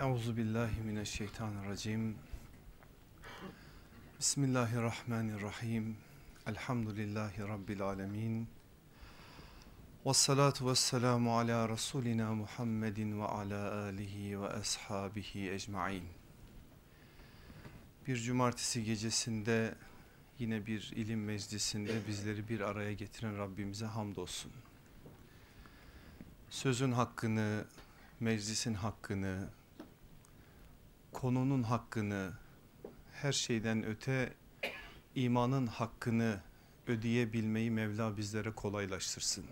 Euzu billahi mineşşeytanirracim. Bismillahirrahmanirrahim. Elhamdülillahi rabbil alamin. Ves salatu vesselamu ala rasulina Muhammedin ve ala alihi ve ashabihi ecmaîn. Bir cumartesi gecesinde yine bir ilim meclisinde bizleri bir araya getiren Rabbimize hamdolsun. Sözün hakkını, meclisin hakkını, konunun hakkını, her şeyden öte imanın hakkını ödeyebilmeyi Mevla bizlere kolaylaştırsın.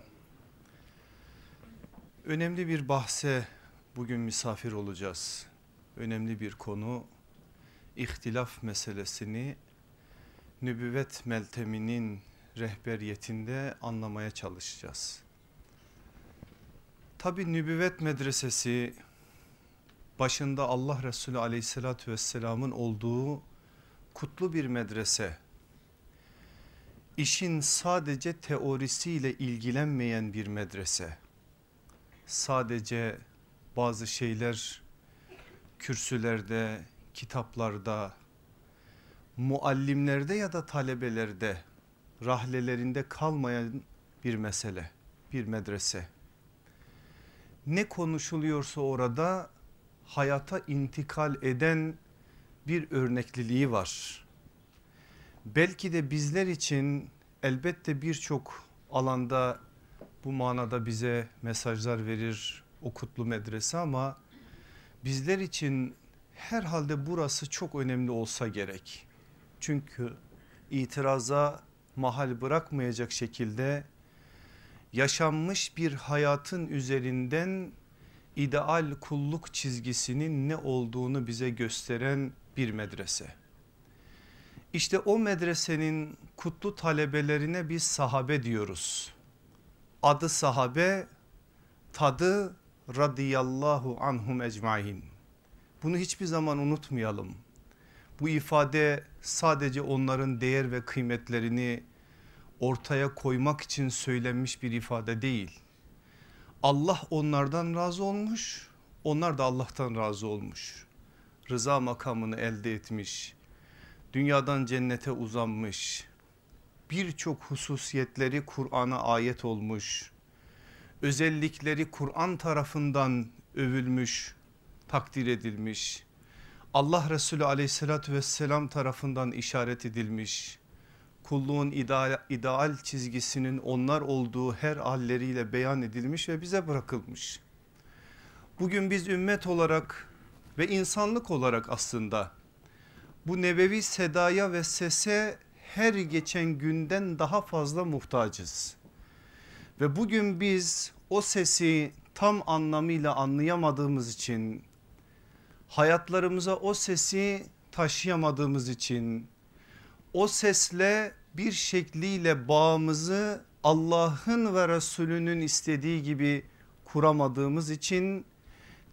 Önemli bir bahse bugün misafir olacağız. Önemli bir konu ihtilaf meselesini nübüvvet melteminin rehberiyetinde anlamaya çalışacağız. Tabi nübüvvet medresesi başında Allah Resulü aleyhissalatü vesselamın olduğu kutlu bir medrese. İşin sadece teorisiyle ilgilenmeyen bir medrese. Sadece bazı şeyler kürsülerde, kitaplarda, muallimlerde ya da talebelerde, rahlelerinde kalmayan bir mesele, bir medrese. Ne konuşuluyorsa orada hayata intikal eden bir örnekliliği var. Belki de bizler için elbette birçok alanda bu manada bize mesajlar verir o kutlu medrese ama bizler için herhalde burası çok önemli olsa gerek. Çünkü itiraza mahal bırakmayacak şekilde yaşanmış bir hayatın üzerinden ideal kulluk çizgisinin ne olduğunu bize gösteren bir medrese. İşte o medresenin kutlu talebelerine biz sahabe diyoruz. Adı sahabe, tadı radıyallahu anhum ecmain. Bunu hiçbir zaman unutmayalım. Bu ifade sadece onların değer ve kıymetlerini ortaya koymak için söylenmiş bir ifade değil. Allah onlardan razı olmuş, onlar da Allah'tan razı olmuş. Rıza makamını elde etmiş, dünyadan cennete uzanmış, birçok hususiyetleri Kur'an'a ayet olmuş, özellikleri Kur'an tarafından övülmüş, takdir edilmiş, Allah Resulü aleyhissalatü vesselam tarafından işaret edilmiş, kulluğun ideal, ideal çizgisinin onlar olduğu her halleriyle beyan edilmiş ve bize bırakılmış. Bugün biz ümmet olarak ve insanlık olarak aslında bu nebevi sedaya ve sese her geçen günden daha fazla muhtacız. Ve bugün biz o sesi tam anlamıyla anlayamadığımız için hayatlarımıza o sesi taşıyamadığımız için o sesle bir şekliyle bağımızı Allah'ın ve Resulünün istediği gibi kuramadığımız için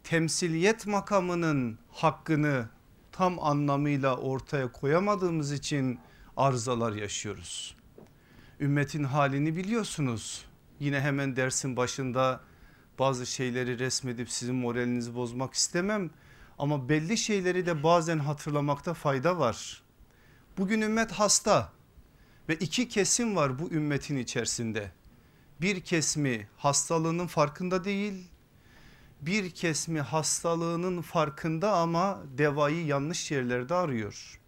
temsiliyet makamının hakkını tam anlamıyla ortaya koyamadığımız için arızalar yaşıyoruz. Ümmetin halini biliyorsunuz. Yine hemen dersin başında bazı şeyleri resmedip sizin moralinizi bozmak istemem ama belli şeyleri de bazen hatırlamakta fayda var. Bugün ümmet hasta ve iki kesim var bu ümmetin içerisinde. Bir kesmi hastalığının farkında değil bir kesmi hastalığının farkında ama devayı yanlış yerlerde arıyor.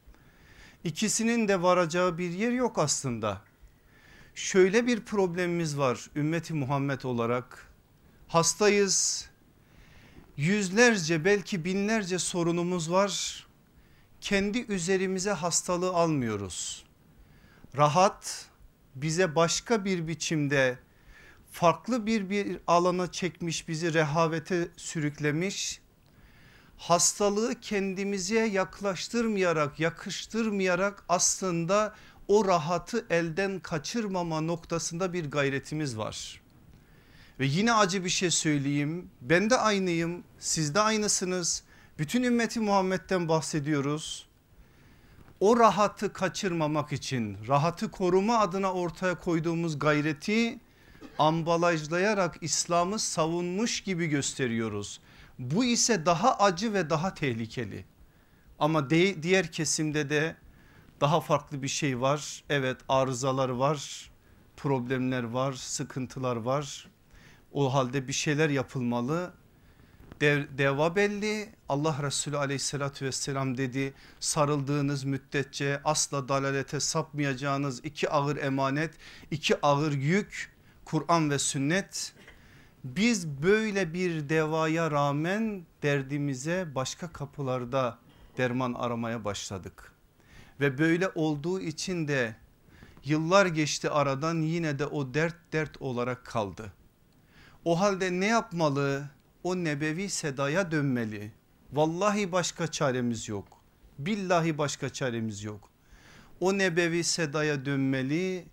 İkisinin de varacağı bir yer yok aslında. Şöyle bir problemimiz var ümmeti Muhammed olarak hastayız yüzlerce belki binlerce sorunumuz var kendi üzerimize hastalığı almıyoruz. Rahat bize başka bir biçimde farklı bir, bir alana çekmiş bizi rehavete sürüklemiş. Hastalığı kendimize yaklaştırmayarak yakıştırmayarak aslında o rahatı elden kaçırmama noktasında bir gayretimiz var. Ve yine acı bir şey söyleyeyim ben de aynıyım siz de aynısınız bütün ümmeti Muhammed'den bahsediyoruz. O rahatı kaçırmamak için rahatı koruma adına ortaya koyduğumuz gayreti ambalajlayarak İslam'ı savunmuş gibi gösteriyoruz. Bu ise daha acı ve daha tehlikeli. Ama de, diğer kesimde de daha farklı bir şey var. Evet arızalar var, problemler var, sıkıntılar var. O halde bir şeyler yapılmalı. Dev, deva belli Allah Resulü aleyhissalatü vesselam dedi sarıldığınız müddetçe asla dalalete sapmayacağınız iki ağır emanet iki ağır yük Kur'an ve sünnet biz böyle bir devaya rağmen derdimize başka kapılarda derman aramaya başladık. Ve böyle olduğu için de yıllar geçti aradan yine de o dert dert olarak kaldı. O halde ne yapmalı? O nebevi sedaya dönmeli. Vallahi başka çaremiz yok. Billahi başka çaremiz yok. O nebevi sedaya dönmeli.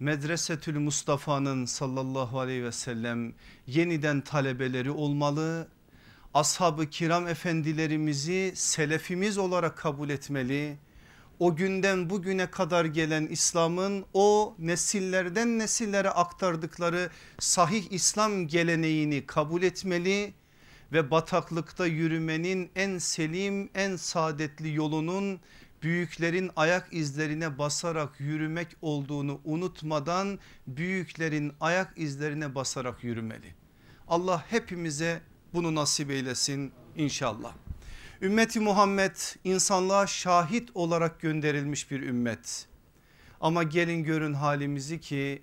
Medresetül Mustafa'nın sallallahu aleyhi ve sellem yeniden talebeleri olmalı. Ashab-ı kiram efendilerimizi selefimiz olarak kabul etmeli o günden bugüne kadar gelen İslam'ın o nesillerden nesillere aktardıkları sahih İslam geleneğini kabul etmeli ve bataklıkta yürümenin en selim en saadetli yolunun büyüklerin ayak izlerine basarak yürümek olduğunu unutmadan büyüklerin ayak izlerine basarak yürümeli. Allah hepimize bunu nasip eylesin inşallah. Ümmeti Muhammed insanlığa şahit olarak gönderilmiş bir ümmet. Ama gelin görün halimizi ki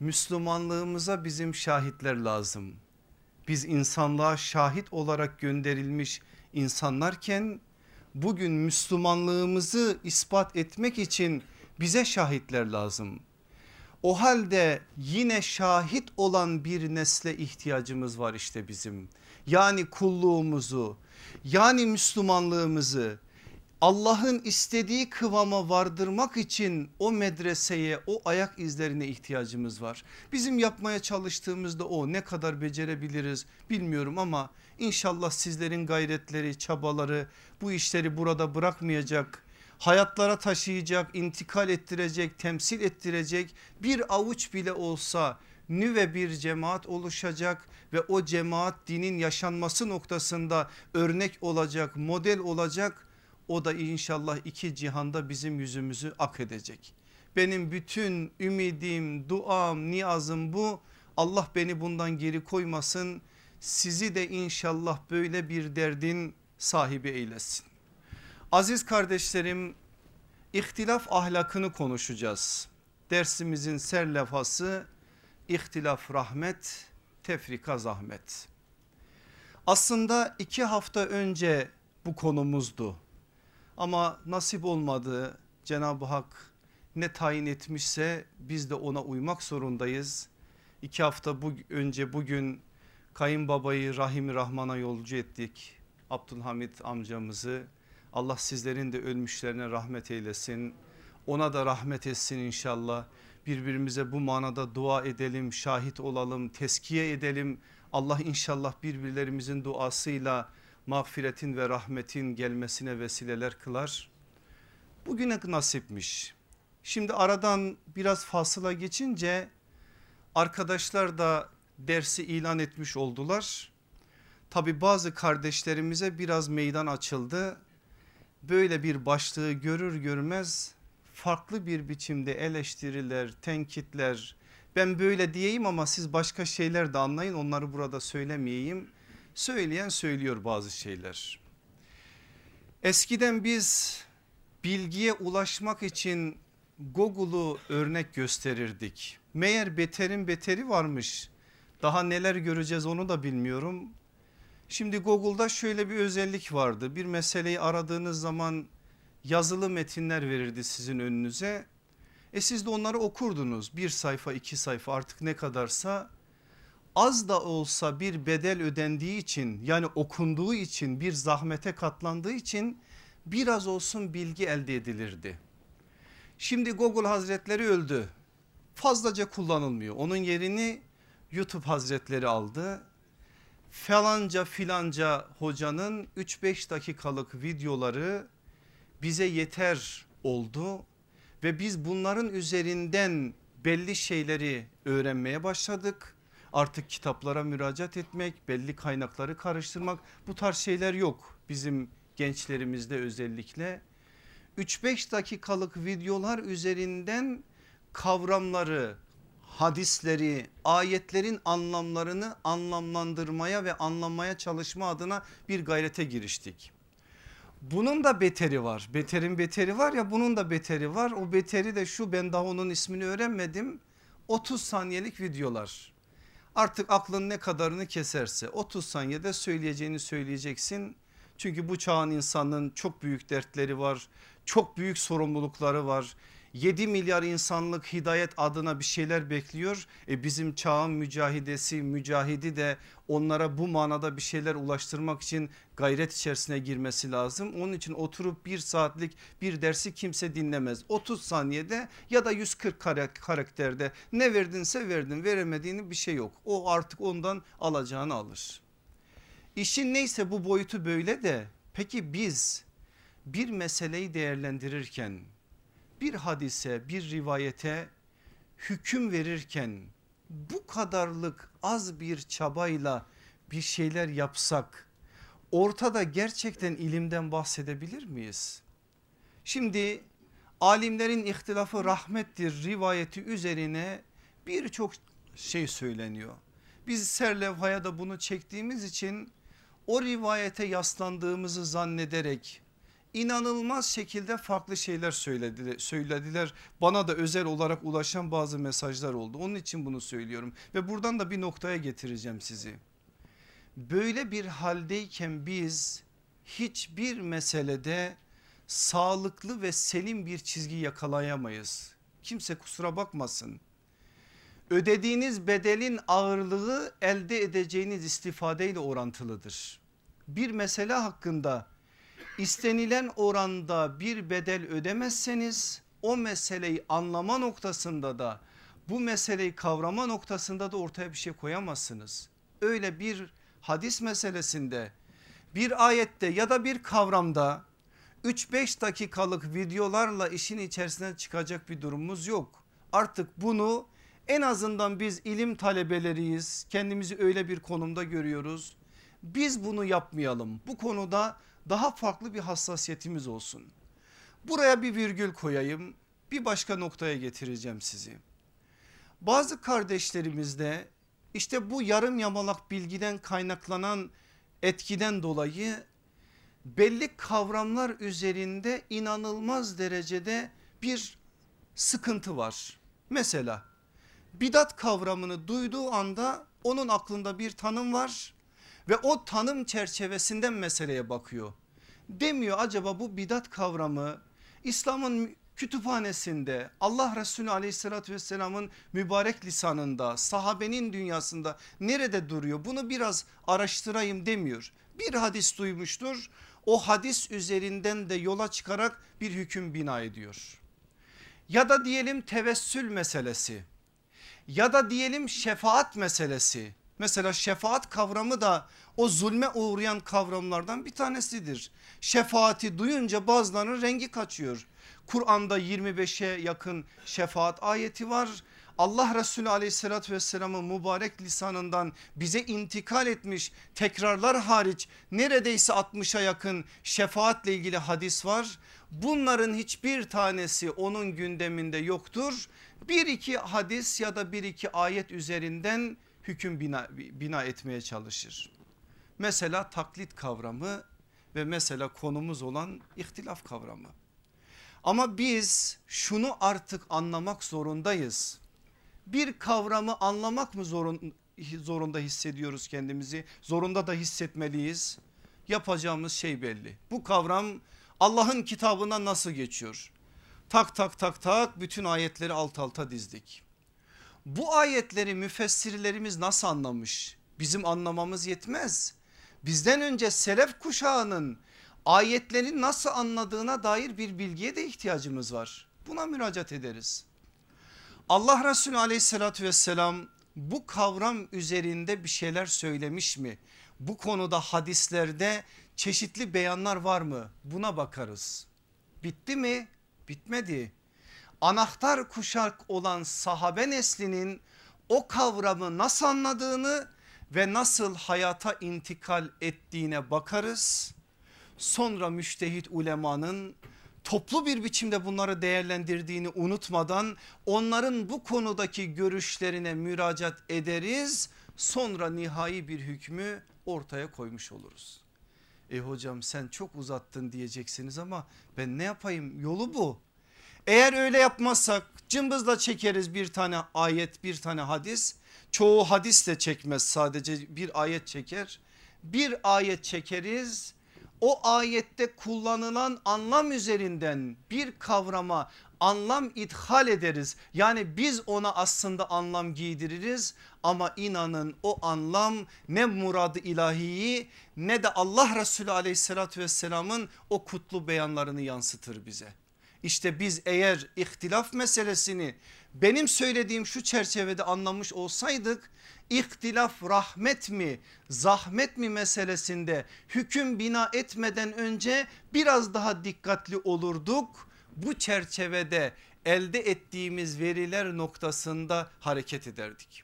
Müslümanlığımıza bizim şahitler lazım. Biz insanlığa şahit olarak gönderilmiş insanlarken bugün Müslümanlığımızı ispat etmek için bize şahitler lazım. O halde yine şahit olan bir nesle ihtiyacımız var işte bizim. Yani kulluğumuzu yani Müslümanlığımızı Allah'ın istediği kıvama vardırmak için o medreseye o ayak izlerine ihtiyacımız var. Bizim yapmaya çalıştığımızda o ne kadar becerebiliriz bilmiyorum ama inşallah sizlerin gayretleri çabaları bu işleri burada bırakmayacak. Hayatlara taşıyacak intikal ettirecek temsil ettirecek bir avuç bile olsa nüve bir cemaat oluşacak ve o cemaat dinin yaşanması noktasında örnek olacak model olacak o da inşallah iki cihanda bizim yüzümüzü ak edecek. Benim bütün ümidim duam niyazım bu Allah beni bundan geri koymasın sizi de inşallah böyle bir derdin sahibi eylesin. Aziz kardeşlerim ihtilaf ahlakını konuşacağız. Dersimizin serlefası ihtilaf rahmet, tefrika zahmet. Aslında iki hafta önce bu konumuzdu. Ama nasip olmadı Cenab-ı Hak ne tayin etmişse biz de ona uymak zorundayız. İki hafta bu, önce bugün kayınbabayı Rahim Rahman'a yolcu ettik. Abdülhamit amcamızı Allah sizlerin de ölmüşlerine rahmet eylesin. Ona da rahmet etsin inşallah birbirimize bu manada dua edelim, şahit olalım, teskiye edelim. Allah inşallah birbirlerimizin duasıyla mağfiretin ve rahmetin gelmesine vesileler kılar. Bugüne nasipmiş. Şimdi aradan biraz fasıla geçince arkadaşlar da dersi ilan etmiş oldular. Tabi bazı kardeşlerimize biraz meydan açıldı. Böyle bir başlığı görür görmez farklı bir biçimde eleştiriler, tenkitler ben böyle diyeyim ama siz başka şeyler de anlayın onları burada söylemeyeyim. Söyleyen söylüyor bazı şeyler. Eskiden biz bilgiye ulaşmak için Google'u örnek gösterirdik. Meğer beterin beteri varmış. Daha neler göreceğiz onu da bilmiyorum. Şimdi Google'da şöyle bir özellik vardı. Bir meseleyi aradığınız zaman yazılı metinler verirdi sizin önünüze. E siz de onları okurdunuz bir sayfa iki sayfa artık ne kadarsa az da olsa bir bedel ödendiği için yani okunduğu için bir zahmete katlandığı için biraz olsun bilgi elde edilirdi. Şimdi Google Hazretleri öldü fazlaca kullanılmıyor onun yerini YouTube Hazretleri aldı. Falanca filanca hocanın 3-5 dakikalık videoları bize yeter oldu ve biz bunların üzerinden belli şeyleri öğrenmeye başladık. Artık kitaplara müracaat etmek, belli kaynakları karıştırmak bu tarz şeyler yok bizim gençlerimizde özellikle. 3-5 dakikalık videolar üzerinden kavramları, hadisleri, ayetlerin anlamlarını anlamlandırmaya ve anlamaya çalışma adına bir gayrete giriştik. Bunun da beteri var. Beterin beteri var ya bunun da beteri var. O beteri de şu ben daha onun ismini öğrenmedim. 30 saniyelik videolar. Artık aklın ne kadarını keserse 30 saniyede söyleyeceğini söyleyeceksin. Çünkü bu çağın insanın çok büyük dertleri var. Çok büyük sorumlulukları var. 7 milyar insanlık hidayet adına bir şeyler bekliyor. E bizim çağın mücahidesi mücahidi de onlara bu manada bir şeyler ulaştırmak için gayret içerisine girmesi lazım. Onun için oturup bir saatlik bir dersi kimse dinlemez. 30 saniyede ya da 140 karakterde ne verdinse verdin veremediğini bir şey yok. O artık ondan alacağını alır. İşin neyse bu boyutu böyle de peki biz bir meseleyi değerlendirirken bir hadise bir rivayete hüküm verirken bu kadarlık az bir çabayla bir şeyler yapsak ortada gerçekten ilimden bahsedebilir miyiz? Şimdi alimlerin ihtilafı rahmettir rivayeti üzerine birçok şey söyleniyor. Biz serlevhaya da bunu çektiğimiz için o rivayete yaslandığımızı zannederek inanılmaz şekilde farklı şeyler söylediler, söylediler. Bana da özel olarak ulaşan bazı mesajlar oldu. Onun için bunu söylüyorum ve buradan da bir noktaya getireceğim sizi. Böyle bir haldeyken biz hiçbir meselede sağlıklı ve selim bir çizgi yakalayamayız. Kimse kusura bakmasın. Ödediğiniz bedelin ağırlığı elde edeceğiniz istifadeyle orantılıdır. Bir mesele hakkında istenilen oranda bir bedel ödemezseniz o meseleyi anlama noktasında da bu meseleyi kavrama noktasında da ortaya bir şey koyamazsınız. Öyle bir hadis meselesinde bir ayette ya da bir kavramda 3-5 dakikalık videolarla işin içerisinden çıkacak bir durumumuz yok. Artık bunu en azından biz ilim talebeleriyiz kendimizi öyle bir konumda görüyoruz. Biz bunu yapmayalım bu konuda daha farklı bir hassasiyetimiz olsun. Buraya bir virgül koyayım bir başka noktaya getireceğim sizi. Bazı kardeşlerimizde işte bu yarım yamalak bilgiden kaynaklanan etkiden dolayı belli kavramlar üzerinde inanılmaz derecede bir sıkıntı var. Mesela bidat kavramını duyduğu anda onun aklında bir tanım var ve o tanım çerçevesinden meseleye bakıyor. Demiyor acaba bu bidat kavramı İslam'ın kütüphanesinde Allah Resulü aleyhissalatü vesselamın mübarek lisanında sahabenin dünyasında nerede duruyor bunu biraz araştırayım demiyor. Bir hadis duymuştur o hadis üzerinden de yola çıkarak bir hüküm bina ediyor. Ya da diyelim tevessül meselesi ya da diyelim şefaat meselesi Mesela şefaat kavramı da o zulme uğrayan kavramlardan bir tanesidir. Şefaati duyunca bazılarının rengi kaçıyor. Kur'an'da 25'e yakın şefaat ayeti var. Allah Resulü aleyhissalatü vesselamın mübarek lisanından bize intikal etmiş tekrarlar hariç neredeyse 60'a yakın şefaatle ilgili hadis var. Bunların hiçbir tanesi onun gündeminde yoktur. Bir iki hadis ya da bir iki ayet üzerinden hüküm bina, bina etmeye çalışır. Mesela taklit kavramı ve mesela konumuz olan ihtilaf kavramı. Ama biz şunu artık anlamak zorundayız. Bir kavramı anlamak mı zorun, zorunda hissediyoruz kendimizi? Zorunda da hissetmeliyiz. Yapacağımız şey belli. Bu kavram Allah'ın kitabına nasıl geçiyor? Tak tak tak tak bütün ayetleri alt alta dizdik. Bu ayetleri müfessirlerimiz nasıl anlamış? Bizim anlamamız yetmez. Bizden önce selef kuşağının ayetlerin nasıl anladığına dair bir bilgiye de ihtiyacımız var. Buna müracaat ederiz. Allah Resulü aleyhissalatü vesselam bu kavram üzerinde bir şeyler söylemiş mi? Bu konuda hadislerde çeşitli beyanlar var mı? Buna bakarız. Bitti mi? Bitmedi anahtar kuşak olan sahabe neslinin o kavramı nasıl anladığını ve nasıl hayata intikal ettiğine bakarız. Sonra müştehit ulemanın toplu bir biçimde bunları değerlendirdiğini unutmadan onların bu konudaki görüşlerine müracaat ederiz. Sonra nihai bir hükmü ortaya koymuş oluruz. E hocam sen çok uzattın diyeceksiniz ama ben ne yapayım yolu bu. Eğer öyle yapmazsak cımbızla çekeriz bir tane ayet bir tane hadis. Çoğu hadis de çekmez sadece bir ayet çeker. Bir ayet çekeriz o ayette kullanılan anlam üzerinden bir kavrama anlam ithal ederiz. Yani biz ona aslında anlam giydiririz ama inanın o anlam ne muradı ilahiyi ne de Allah Resulü aleyhissalatü vesselamın o kutlu beyanlarını yansıtır bize. İşte biz eğer ihtilaf meselesini benim söylediğim şu çerçevede anlamış olsaydık ihtilaf rahmet mi zahmet mi meselesinde hüküm bina etmeden önce biraz daha dikkatli olurduk. Bu çerçevede elde ettiğimiz veriler noktasında hareket ederdik.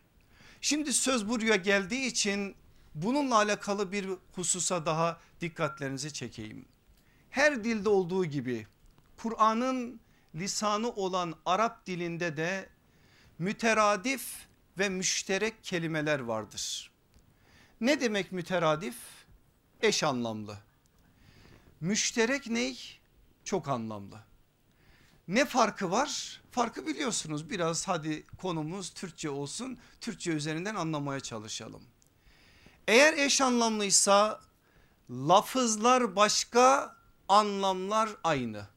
Şimdi söz buraya geldiği için bununla alakalı bir hususa daha dikkatlerinizi çekeyim. Her dilde olduğu gibi Kur'an'ın lisanı olan Arap dilinde de müteradif ve müşterek kelimeler vardır. Ne demek müteradif? Eş anlamlı. Müşterek ney? Çok anlamlı. Ne farkı var? Farkı biliyorsunuz biraz hadi konumuz Türkçe olsun. Türkçe üzerinden anlamaya çalışalım. Eğer eş anlamlıysa lafızlar başka anlamlar aynı.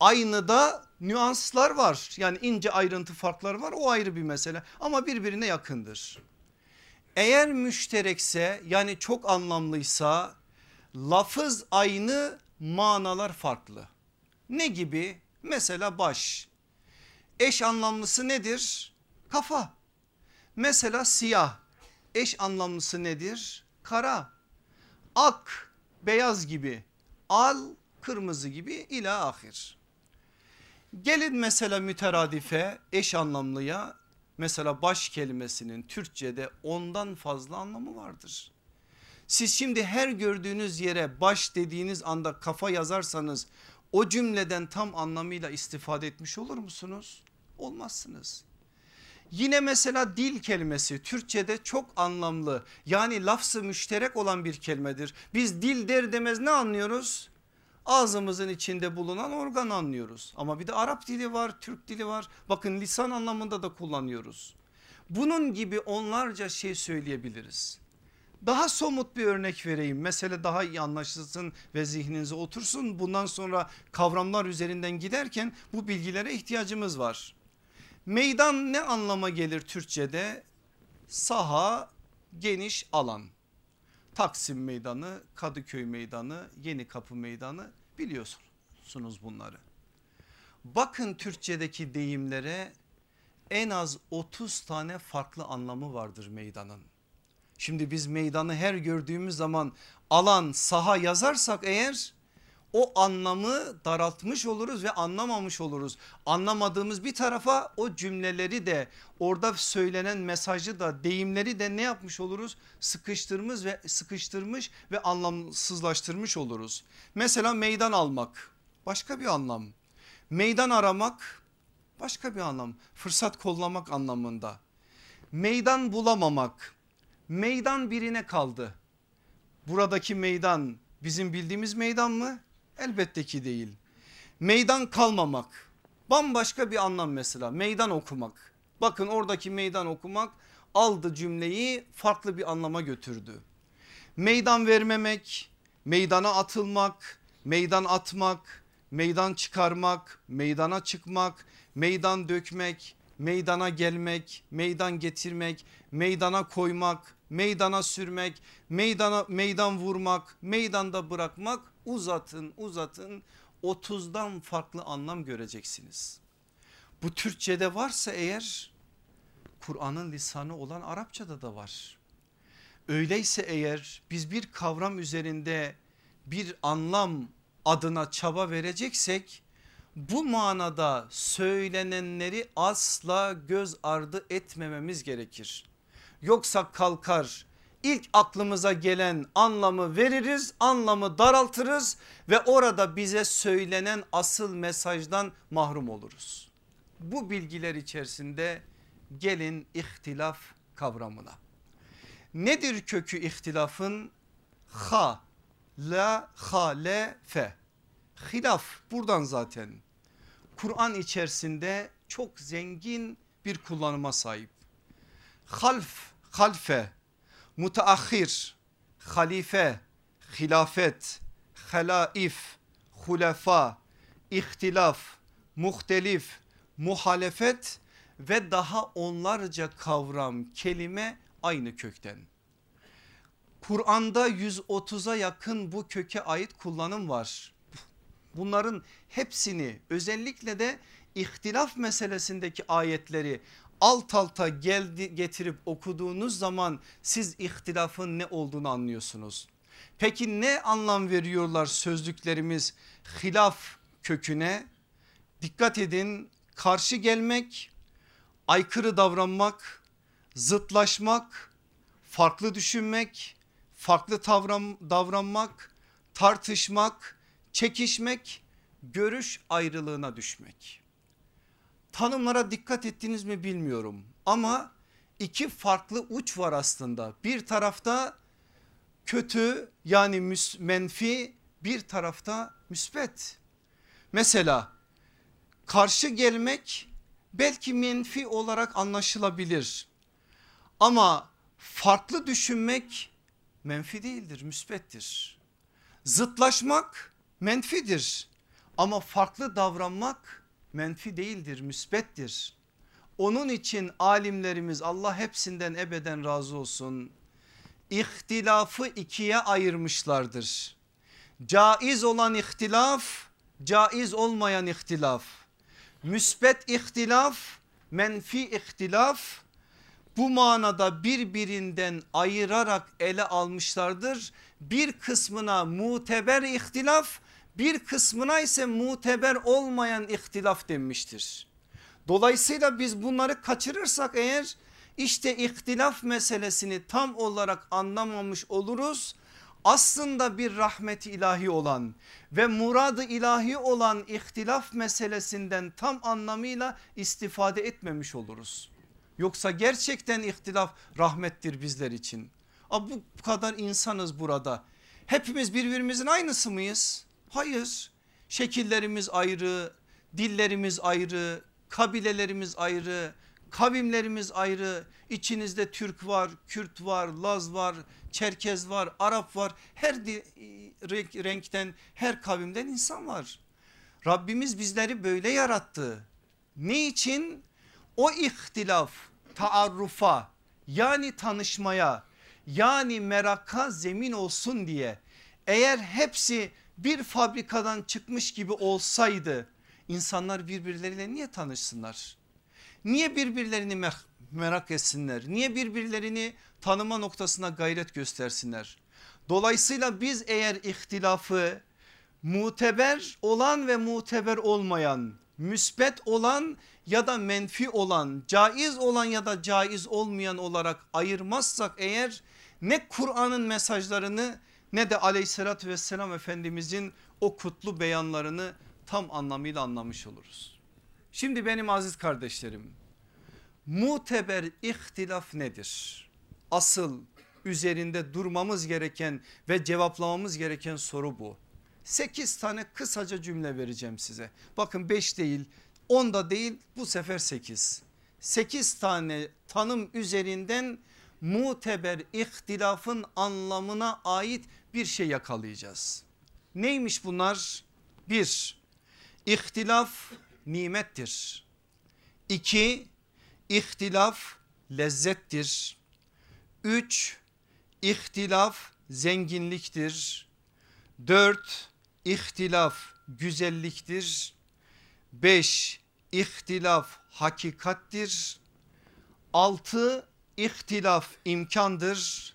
Aynı da nüanslar var yani ince ayrıntı farklar var o ayrı bir mesele ama birbirine yakındır. Eğer müşterekse yani çok anlamlıysa lafız aynı manalar farklı. Ne gibi? Mesela baş. Eş anlamlısı nedir? Kafa. Mesela siyah. Eş anlamlısı nedir? Kara. Ak, beyaz gibi. Al, kırmızı gibi ila ahir. Gelin mesela müteradife eş anlamlıya mesela baş kelimesinin Türkçe'de ondan fazla anlamı vardır. Siz şimdi her gördüğünüz yere baş dediğiniz anda kafa yazarsanız o cümleden tam anlamıyla istifade etmiş olur musunuz? Olmazsınız. Yine mesela dil kelimesi Türkçe'de çok anlamlı yani lafzı müşterek olan bir kelimedir. Biz dil der demez ne anlıyoruz? Ağzımızın içinde bulunan organ anlıyoruz. Ama bir de Arap dili var, Türk dili var. Bakın lisan anlamında da kullanıyoruz. Bunun gibi onlarca şey söyleyebiliriz. Daha somut bir örnek vereyim. Mesele daha iyi anlaşılsın ve zihninize otursun. Bundan sonra kavramlar üzerinden giderken bu bilgilere ihtiyacımız var. Meydan ne anlama gelir Türkçe'de? Saha, geniş alan. Taksim Meydanı, Kadıköy Meydanı, Yeni Kapı Meydanı biliyorsunuz bunları. Bakın Türkçedeki deyimlere en az 30 tane farklı anlamı vardır meydanın. Şimdi biz meydanı her gördüğümüz zaman alan saha yazarsak eğer o anlamı daraltmış oluruz ve anlamamış oluruz. Anlamadığımız bir tarafa o cümleleri de orada söylenen mesajı da deyimleri de ne yapmış oluruz? Sıkıştırmış ve sıkıştırmış ve anlamsızlaştırmış oluruz. Mesela meydan almak başka bir anlam. Meydan aramak başka bir anlam. Fırsat kollamak anlamında. Meydan bulamamak. Meydan birine kaldı. Buradaki meydan bizim bildiğimiz meydan mı? Elbette ki değil. Meydan kalmamak bambaşka bir anlam mesela meydan okumak. Bakın oradaki meydan okumak aldı cümleyi farklı bir anlama götürdü. Meydan vermemek, meydana atılmak, meydan atmak, meydan çıkarmak, meydana çıkmak, meydan dökmek, meydana gelmek, meydan getirmek, meydana koymak, meydana sürmek, meydana meydan vurmak, meydanda bırakmak uzatın uzatın 30'dan farklı anlam göreceksiniz. Bu Türkçe'de varsa eğer Kur'an'ın lisanı olan Arapçada da var. Öyleyse eğer biz bir kavram üzerinde bir anlam adına çaba vereceksek bu manada söylenenleri asla göz ardı etmememiz gerekir. Yoksa kalkar ilk aklımıza gelen anlamı veririz anlamı daraltırız ve orada bize söylenen asıl mesajdan mahrum oluruz. Bu bilgiler içerisinde gelin ihtilaf kavramına. Nedir kökü ihtilafın? Ha, la, ha, le, fe. Hilaf buradan zaten. Kur'an içerisinde çok zengin bir kullanıma sahip. Half, halfe, mutaahhir, halife, hilafet, helaif, hulefa, ihtilaf, muhtelif, muhalefet ve daha onlarca kavram kelime aynı kökten. Kur'an'da 130'a yakın bu köke ait kullanım var. Bunların hepsini özellikle de ihtilaf meselesindeki ayetleri alt alta geldi, getirip okuduğunuz zaman siz ihtilafın ne olduğunu anlıyorsunuz. Peki ne anlam veriyorlar sözlüklerimiz hilaf köküne? Dikkat edin karşı gelmek, aykırı davranmak, zıtlaşmak, farklı düşünmek, farklı tavran, davranmak, tartışmak, çekişmek, görüş ayrılığına düşmek. Tanımlara dikkat ettiniz mi bilmiyorum ama iki farklı uç var aslında. Bir tarafta kötü yani menfi bir tarafta müsbet. Mesela karşı gelmek belki menfi olarak anlaşılabilir. Ama farklı düşünmek menfi değildir müsbettir. Zıtlaşmak menfidir ama farklı davranmak menfi değildir müsbettir. Onun için alimlerimiz Allah hepsinden ebeden razı olsun. İhtilafı ikiye ayırmışlardır. Caiz olan ihtilaf, caiz olmayan ihtilaf. Müsbet ihtilaf, menfi ihtilaf bu manada birbirinden ayırarak ele almışlardır. Bir kısmına muteber ihtilaf bir kısmına ise muteber olmayan ihtilaf denmiştir. Dolayısıyla biz bunları kaçırırsak eğer işte ihtilaf meselesini tam olarak anlamamış oluruz. Aslında bir rahmeti ilahi olan ve muradı ilahi olan ihtilaf meselesinden tam anlamıyla istifade etmemiş oluruz. Yoksa gerçekten ihtilaf rahmettir bizler için. Ama bu kadar insanız burada. Hepimiz birbirimizin aynısı mıyız? Hayır şekillerimiz ayrı, dillerimiz ayrı, kabilelerimiz ayrı, kavimlerimiz ayrı. İçinizde Türk var, Kürt var, Laz var, Çerkez var, Arap var. Her renkten, her kavimden insan var. Rabbimiz bizleri böyle yarattı. Ne için? O ihtilaf taarrufa yani tanışmaya yani meraka zemin olsun diye eğer hepsi bir fabrikadan çıkmış gibi olsaydı insanlar birbirleriyle niye tanışsınlar? Niye birbirlerini merak etsinler? Niye birbirlerini tanıma noktasına gayret göstersinler? Dolayısıyla biz eğer ihtilafı muteber olan ve muteber olmayan, müsbet olan ya da menfi olan, caiz olan ya da caiz olmayan olarak ayırmazsak eğer ne Kur'an'ın mesajlarını ne de aleyhissalatü vesselam efendimizin o kutlu beyanlarını tam anlamıyla anlamış oluruz. Şimdi benim aziz kardeşlerim muteber ihtilaf nedir? Asıl üzerinde durmamız gereken ve cevaplamamız gereken soru bu. 8 tane kısaca cümle vereceğim size. Bakın 5 değil 10 da değil bu sefer 8. 8 tane tanım üzerinden muteber ihtilafın anlamına ait bir şey yakalayacağız. Neymiş bunlar? Bir, ihtilaf nimettir. İki, ihtilaf lezzettir. Üç, ihtilaf zenginliktir. Dört, ihtilaf güzelliktir. Beş, ihtilaf hakikattir. Altı, ihtilaf imkandır.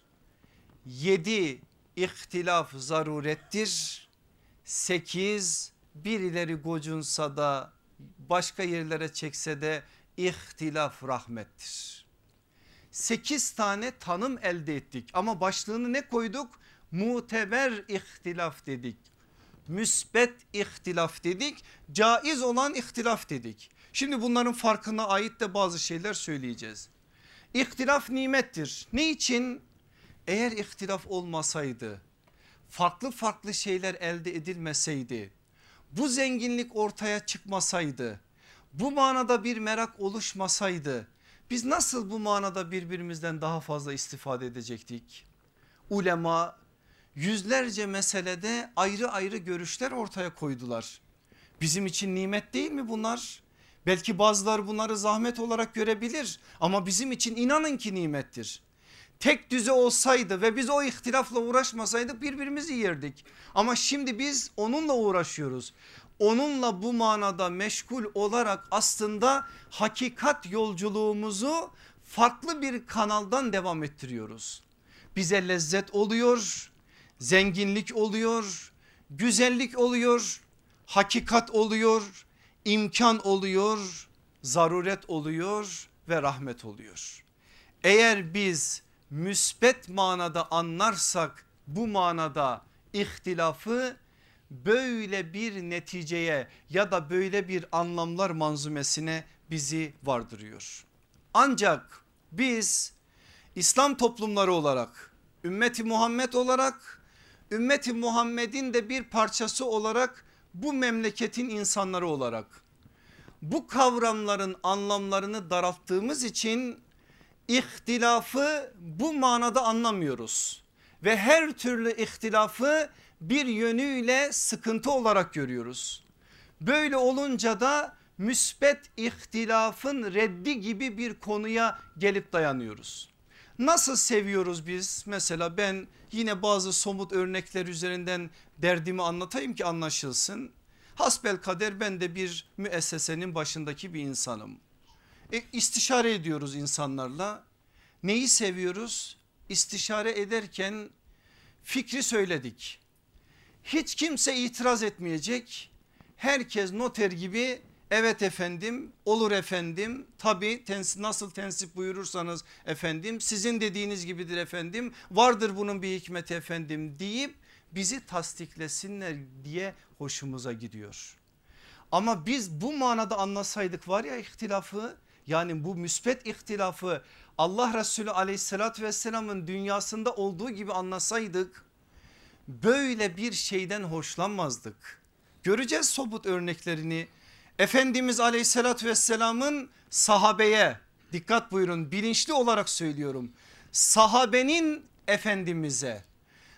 Yedi ihtilaf zarurettir. Sekiz birileri gocunsa da başka yerlere çekse de ihtilaf rahmettir. 8 tane tanım elde ettik ama başlığını ne koyduk? Muteber ihtilaf dedik. Müsbet ihtilaf dedik. Caiz olan ihtilaf dedik. Şimdi bunların farkına ait de bazı şeyler söyleyeceğiz. İhtilaf nimettir. Ne için? Eğer ihtilaf olmasaydı farklı farklı şeyler elde edilmeseydi bu zenginlik ortaya çıkmasaydı bu manada bir merak oluşmasaydı biz nasıl bu manada birbirimizden daha fazla istifade edecektik? Ulema yüzlerce meselede ayrı ayrı görüşler ortaya koydular. Bizim için nimet değil mi bunlar? Belki bazıları bunları zahmet olarak görebilir ama bizim için inanın ki nimettir. Tek düze olsaydı ve biz o ihtilafla uğraşmasaydık birbirimizi yerdik. Ama şimdi biz onunla uğraşıyoruz. Onunla bu manada meşgul olarak aslında hakikat yolculuğumuzu farklı bir kanaldan devam ettiriyoruz. Bize lezzet oluyor, zenginlik oluyor, güzellik oluyor, hakikat oluyor, imkan oluyor, zaruret oluyor ve rahmet oluyor. Eğer biz müsbet manada anlarsak bu manada ihtilafı böyle bir neticeye ya da böyle bir anlamlar manzumesine bizi vardırıyor. Ancak biz İslam toplumları olarak ümmeti Muhammed olarak ümmeti Muhammed'in de bir parçası olarak bu memleketin insanları olarak bu kavramların anlamlarını daralttığımız için ihtilafı bu manada anlamıyoruz ve her türlü ihtilafı bir yönüyle sıkıntı olarak görüyoruz. Böyle olunca da müsbet ihtilafın reddi gibi bir konuya gelip dayanıyoruz. Nasıl seviyoruz biz? Mesela ben yine bazı somut örnekler üzerinden derdimi anlatayım ki anlaşılsın. Hasbel kader ben de bir müessesenin başındaki bir insanım. E, istişare ediyoruz insanlarla. Neyi seviyoruz? İstişare ederken fikri söyledik. Hiç kimse itiraz etmeyecek. Herkes noter gibi evet efendim olur efendim tabi tensip, nasıl tensip buyurursanız efendim sizin dediğiniz gibidir efendim vardır bunun bir hikmeti efendim deyip bizi tasdiklesinler diye hoşumuza gidiyor. Ama biz bu manada anlasaydık var ya ihtilafı yani bu müspet ihtilafı Allah Resulü aleyhissalatü vesselamın dünyasında olduğu gibi anlasaydık böyle bir şeyden hoşlanmazdık. Göreceğiz sobut örneklerini. Efendimiz aleyhissalatü vesselamın sahabeye dikkat buyurun bilinçli olarak söylüyorum. Sahabenin efendimize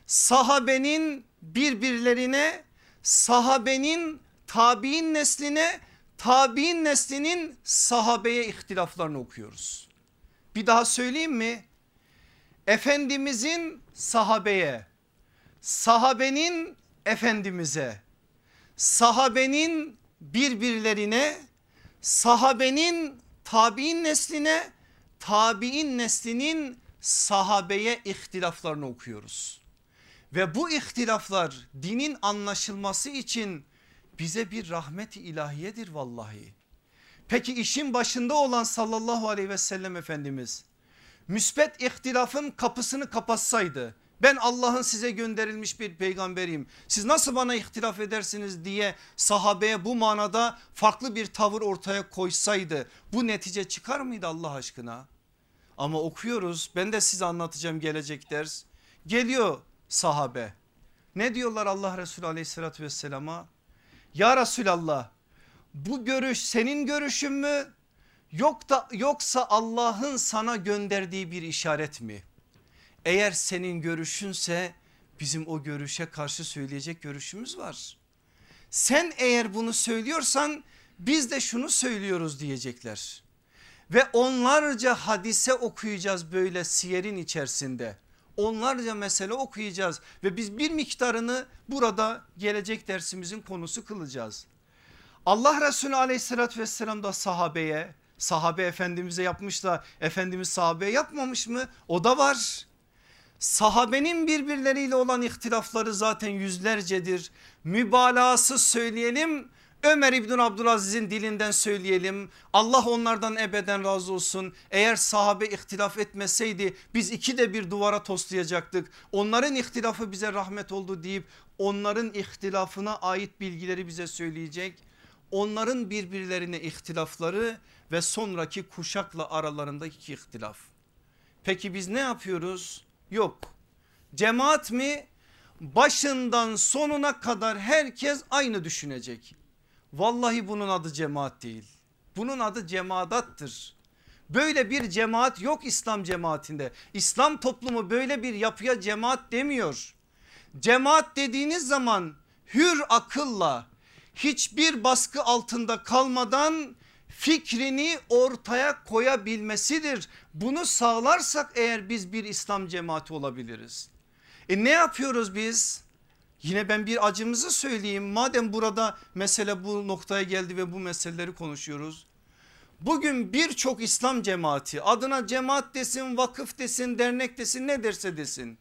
sahabenin birbirlerine sahabenin tabi'in nesline tabi'in neslinin sahabeye ihtilaflarını okuyoruz. Bir daha söyleyeyim mi? Efendimizin sahabeye sahabenin efendimize sahabenin birbirlerine sahabenin tabi'in nesline tabi'in neslinin sahabeye ihtilaflarını okuyoruz. Ve bu ihtilaflar dinin anlaşılması için bize bir rahmet-i ilahiyedir vallahi. Peki işin başında olan sallallahu aleyhi ve sellem Efendimiz müsbet ihtilafın kapısını kapatsaydı ben Allah'ın size gönderilmiş bir peygamberiyim. Siz nasıl bana ihtilaf edersiniz diye sahabeye bu manada farklı bir tavır ortaya koysaydı bu netice çıkar mıydı Allah aşkına? Ama okuyoruz ben de size anlatacağım gelecek ders. Geliyor sahabe ne diyorlar Allah Resulü aleyhissalatü vesselama? Ya Resulallah bu görüş senin görüşün mü? Yok da, yoksa Allah'ın sana gönderdiği bir işaret mi? Eğer senin görüşünse bizim o görüşe karşı söyleyecek görüşümüz var. Sen eğer bunu söylüyorsan biz de şunu söylüyoruz diyecekler. Ve onlarca hadise okuyacağız böyle siyerin içerisinde. Onlarca mesele okuyacağız ve biz bir miktarını burada gelecek dersimizin konusu kılacağız. Allah Resulü aleyhissalatü vesselam da sahabeye sahabe efendimize yapmış da efendimiz sahabeye yapmamış mı? O da var. Sahabenin birbirleriyle olan ihtilafları zaten yüzlercedir. Mübalağası söyleyelim Ömer İbn Abdülaziz'in dilinden söyleyelim. Allah onlardan ebeden razı olsun. Eğer sahabe ihtilaf etmeseydi biz iki de bir duvara toslayacaktık. Onların ihtilafı bize rahmet oldu deyip onların ihtilafına ait bilgileri bize söyleyecek. Onların birbirlerine ihtilafları ve sonraki kuşakla aralarındaki ihtilaf. Peki biz ne yapıyoruz? Yok. Cemaat mi? Başından sonuna kadar herkes aynı düşünecek. Vallahi bunun adı cemaat değil. Bunun adı cemaadattır. Böyle bir cemaat yok İslam cemaatinde. İslam toplumu böyle bir yapıya cemaat demiyor. Cemaat dediğiniz zaman hür akılla hiçbir baskı altında kalmadan fikrini ortaya koyabilmesidir. Bunu sağlarsak eğer biz bir İslam cemaati olabiliriz. E ne yapıyoruz biz? Yine ben bir acımızı söyleyeyim. Madem burada mesele bu noktaya geldi ve bu meseleleri konuşuyoruz. Bugün birçok İslam cemaati adına cemaat desin, vakıf desin, dernek desin ne derse desin.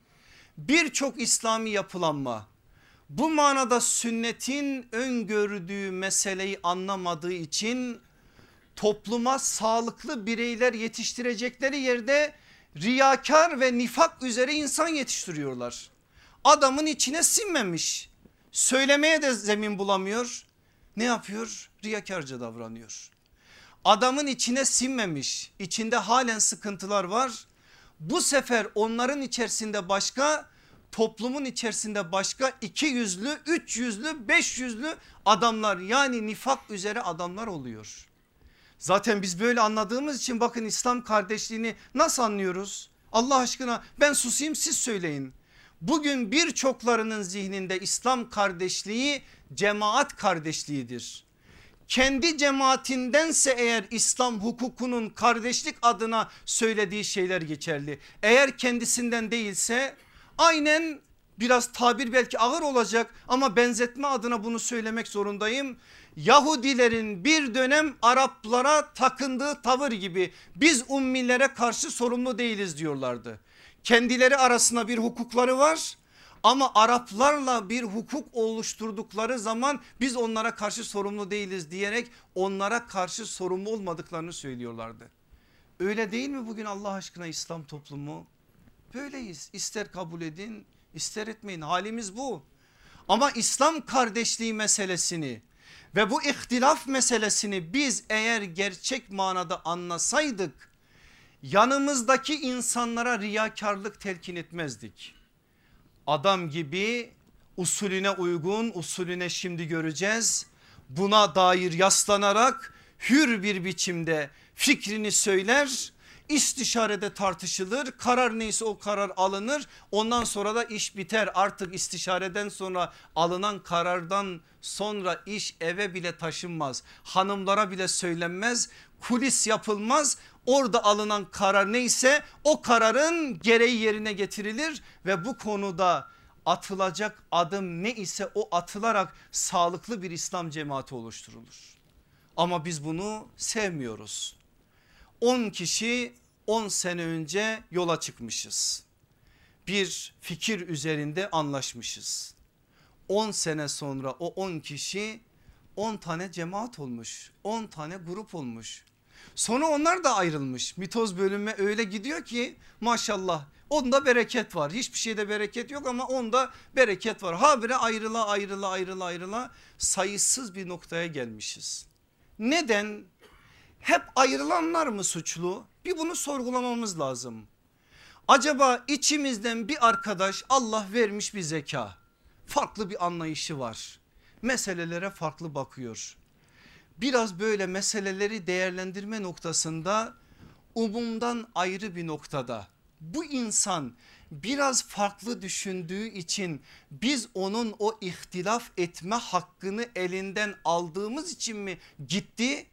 Birçok İslami yapılanma bu manada sünnetin öngördüğü meseleyi anlamadığı için topluma sağlıklı bireyler yetiştirecekleri yerde riyakar ve nifak üzere insan yetiştiriyorlar. Adamın içine sinmemiş. Söylemeye de zemin bulamıyor. Ne yapıyor? Riyakarca davranıyor. Adamın içine sinmemiş. İçinde halen sıkıntılar var. Bu sefer onların içerisinde başka toplumun içerisinde başka iki yüzlü, üç yüzlü, beş yüzlü adamlar yani nifak üzere adamlar oluyor. Zaten biz böyle anladığımız için bakın İslam kardeşliğini nasıl anlıyoruz? Allah aşkına ben susayım siz söyleyin. Bugün birçoklarının zihninde İslam kardeşliği cemaat kardeşliğidir. Kendi cemaatindense eğer İslam hukukunun kardeşlik adına söylediği şeyler geçerli. Eğer kendisinden değilse aynen biraz tabir belki ağır olacak ama benzetme adına bunu söylemek zorundayım. Yahudilerin bir dönem Araplara takındığı tavır gibi biz ummilere karşı sorumlu değiliz diyorlardı. Kendileri arasında bir hukukları var ama Araplarla bir hukuk oluşturdukları zaman biz onlara karşı sorumlu değiliz diyerek onlara karşı sorumlu olmadıklarını söylüyorlardı. Öyle değil mi bugün Allah aşkına İslam toplumu? Böyleyiz ister kabul edin ister etmeyin halimiz bu. Ama İslam kardeşliği meselesini ve bu ihtilaf meselesini biz eğer gerçek manada anlasaydık yanımızdaki insanlara riyakarlık telkin etmezdik. Adam gibi usulüne uygun usulüne şimdi göreceğiz. Buna dair yaslanarak hür bir biçimde fikrini söyler istişarede tartışılır karar neyse o karar alınır. Ondan sonra da iş biter. Artık istişareden sonra alınan karardan sonra iş eve bile taşınmaz. Hanımlara bile söylenmez. Kulis yapılmaz orada alınan karar neyse o kararın gereği yerine getirilir ve bu konuda atılacak adım ne ise o atılarak sağlıklı bir İslam cemaati oluşturulur. Ama biz bunu sevmiyoruz. 10 kişi 10 sene önce yola çıkmışız. Bir fikir üzerinde anlaşmışız. 10 sene sonra o 10 kişi 10 tane cemaat olmuş. 10 tane grup olmuş. Sonra onlar da ayrılmış. Mitoz bölünme öyle gidiyor ki maşallah onda bereket var. Hiçbir şeyde bereket yok ama onda bereket var. Habire ayrıla ayrıla ayrıla ayrıla sayısız bir noktaya gelmişiz. Neden? Hep ayrılanlar mı suçlu? Bir bunu sorgulamamız lazım. Acaba içimizden bir arkadaş Allah vermiş bir zeka. Farklı bir anlayışı var. Meselelere farklı bakıyor biraz böyle meseleleri değerlendirme noktasında umumdan ayrı bir noktada bu insan biraz farklı düşündüğü için biz onun o ihtilaf etme hakkını elinden aldığımız için mi gitti?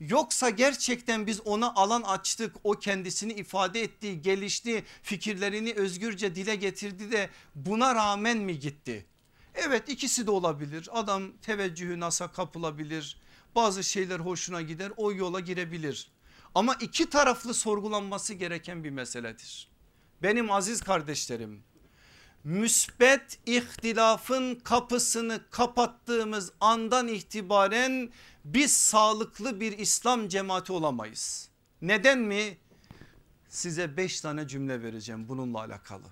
Yoksa gerçekten biz ona alan açtık o kendisini ifade etti gelişti fikirlerini özgürce dile getirdi de buna rağmen mi gitti? Evet ikisi de olabilir adam teveccühü nasa kapılabilir bazı şeyler hoşuna gider o yola girebilir. Ama iki taraflı sorgulanması gereken bir meseledir. Benim aziz kardeşlerim müsbet ihtilafın kapısını kapattığımız andan itibaren biz sağlıklı bir İslam cemaati olamayız. Neden mi? Size beş tane cümle vereceğim bununla alakalı.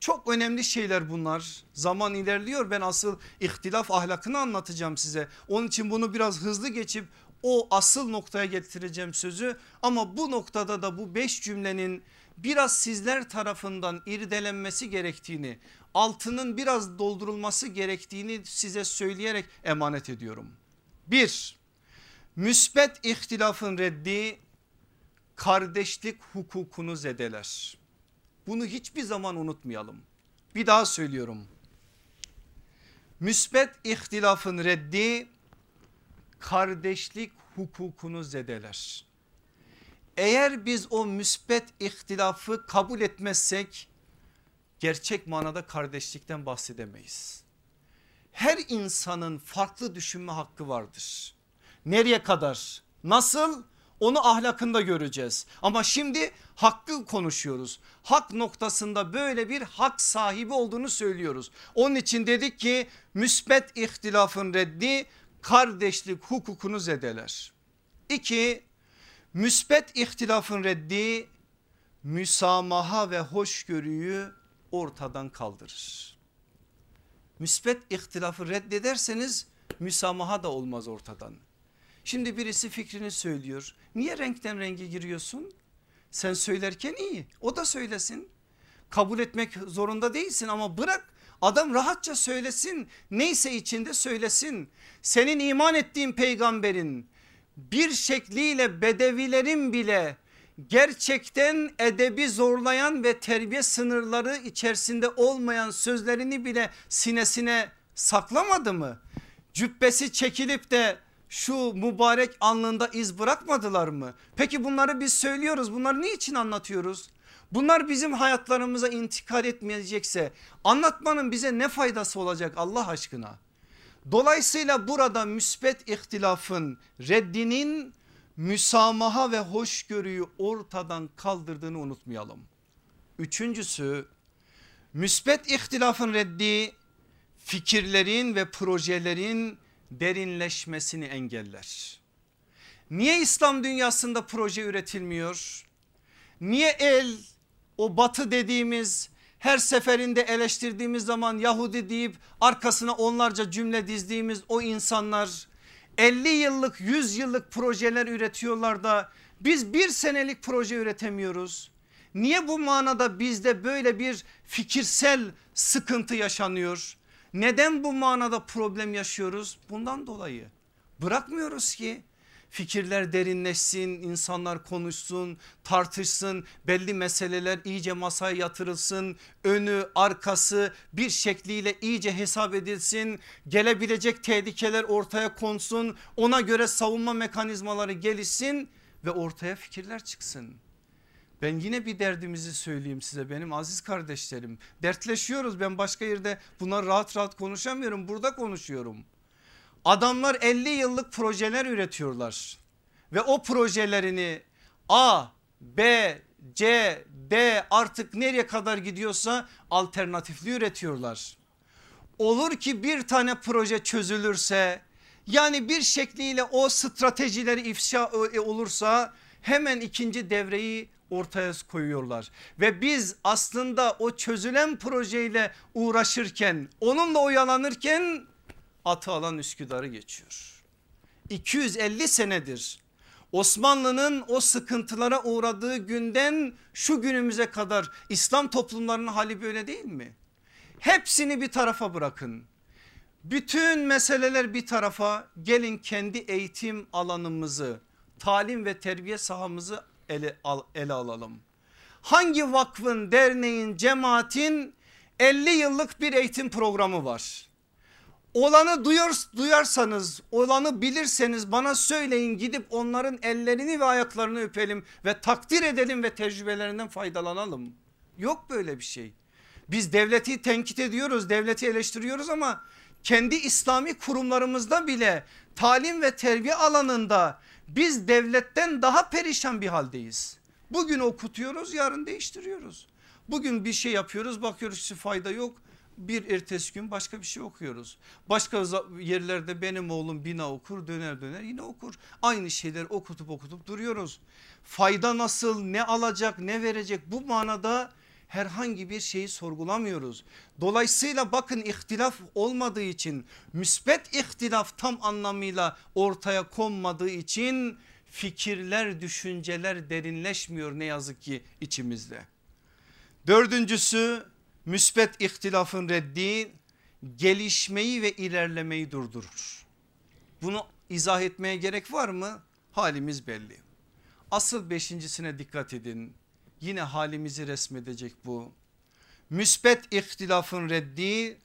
Çok önemli şeyler bunlar. Zaman ilerliyor ben asıl ihtilaf ahlakını anlatacağım size. Onun için bunu biraz hızlı geçip o asıl noktaya getireceğim sözü. Ama bu noktada da bu beş cümlenin biraz sizler tarafından irdelenmesi gerektiğini altının biraz doldurulması gerektiğini size söyleyerek emanet ediyorum. Bir müsbet ihtilafın reddi kardeşlik hukukunu zedeler. Bunu hiçbir zaman unutmayalım. Bir daha söylüyorum. Müsbet ihtilafın reddi kardeşlik hukukunu zedeler. Eğer biz o müsbet ihtilafı kabul etmezsek gerçek manada kardeşlikten bahsedemeyiz. Her insanın farklı düşünme hakkı vardır. Nereye kadar? Nasıl? Onu ahlakında göreceğiz. Ama şimdi hakkı konuşuyoruz. Hak noktasında böyle bir hak sahibi olduğunu söylüyoruz. Onun için dedik ki müsbet ihtilafın reddi kardeşlik hukukunu zedeler. İki müsbet ihtilafın reddi müsamaha ve hoşgörüyü ortadan kaldırır. Müsbet ihtilafı reddederseniz müsamaha da olmaz ortadan. Şimdi birisi fikrini söylüyor. Niye renkten renge giriyorsun? Sen söylerken iyi o da söylesin. Kabul etmek zorunda değilsin ama bırak adam rahatça söylesin. Neyse içinde söylesin. Senin iman ettiğin peygamberin bir şekliyle bedevilerin bile gerçekten edebi zorlayan ve terbiye sınırları içerisinde olmayan sözlerini bile sinesine saklamadı mı? Cübbesi çekilip de şu mübarek alnında iz bırakmadılar mı? Peki bunları biz söylüyoruz bunları niçin anlatıyoruz? Bunlar bizim hayatlarımıza intikal etmeyecekse anlatmanın bize ne faydası olacak Allah aşkına? Dolayısıyla burada müsbet ihtilafın reddinin müsamaha ve hoşgörüyü ortadan kaldırdığını unutmayalım. Üçüncüsü müsbet ihtilafın reddi fikirlerin ve projelerin derinleşmesini engeller. Niye İslam dünyasında proje üretilmiyor? Niye el o batı dediğimiz her seferinde eleştirdiğimiz zaman Yahudi deyip arkasına onlarca cümle dizdiğimiz o insanlar 50 yıllık 100 yıllık projeler üretiyorlar da biz bir senelik proje üretemiyoruz. Niye bu manada bizde böyle bir fikirsel sıkıntı yaşanıyor? Neden bu manada problem yaşıyoruz? Bundan dolayı bırakmıyoruz ki fikirler derinleşsin, insanlar konuşsun, tartışsın, belli meseleler iyice masaya yatırılsın, önü arkası bir şekliyle iyice hesap edilsin, gelebilecek tehlikeler ortaya konsun, ona göre savunma mekanizmaları gelişsin ve ortaya fikirler çıksın. Ben yine bir derdimizi söyleyeyim size benim aziz kardeşlerim. Dertleşiyoruz ben başka yerde bunlar rahat rahat konuşamıyorum burada konuşuyorum. Adamlar 50 yıllık projeler üretiyorlar ve o projelerini A, B, C, D artık nereye kadar gidiyorsa alternatifli üretiyorlar. Olur ki bir tane proje çözülürse yani bir şekliyle o stratejileri ifşa e, olursa hemen ikinci devreyi ortaya koyuyorlar. Ve biz aslında o çözülen projeyle uğraşırken onunla oyalanırken atı alan Üsküdar'ı geçiyor. 250 senedir Osmanlı'nın o sıkıntılara uğradığı günden şu günümüze kadar İslam toplumlarının hali böyle değil mi? Hepsini bir tarafa bırakın. Bütün meseleler bir tarafa gelin kendi eğitim alanımızı talim ve terbiye sahamızı ele, al, ele alalım. Hangi vakfın derneğin cemaatin 50 yıllık bir eğitim programı var. Olanı duyar, duyarsanız olanı bilirseniz bana söyleyin gidip onların ellerini ve ayaklarını öpelim ve takdir edelim ve tecrübelerinden faydalanalım. Yok böyle bir şey. Biz devleti tenkit ediyoruz devleti eleştiriyoruz ama kendi İslami kurumlarımızda bile talim ve terbiye alanında biz devletten daha perişan bir haldeyiz. Bugün okutuyoruz yarın değiştiriyoruz. Bugün bir şey yapıyoruz bakıyoruz ki fayda yok. Bir ertesi gün başka bir şey okuyoruz. Başka yerlerde benim oğlum bina okur döner döner yine okur. Aynı şeyler okutup okutup duruyoruz. Fayda nasıl ne alacak ne verecek bu manada herhangi bir şeyi sorgulamıyoruz. Dolayısıyla bakın ihtilaf olmadığı için müsbet ihtilaf tam anlamıyla ortaya konmadığı için fikirler düşünceler derinleşmiyor ne yazık ki içimizde. Dördüncüsü müsbet ihtilafın reddi gelişmeyi ve ilerlemeyi durdurur. Bunu izah etmeye gerek var mı? Halimiz belli. Asıl beşincisine dikkat edin. Yine halimizi resmedecek bu. Müsbet ihtilafın reddi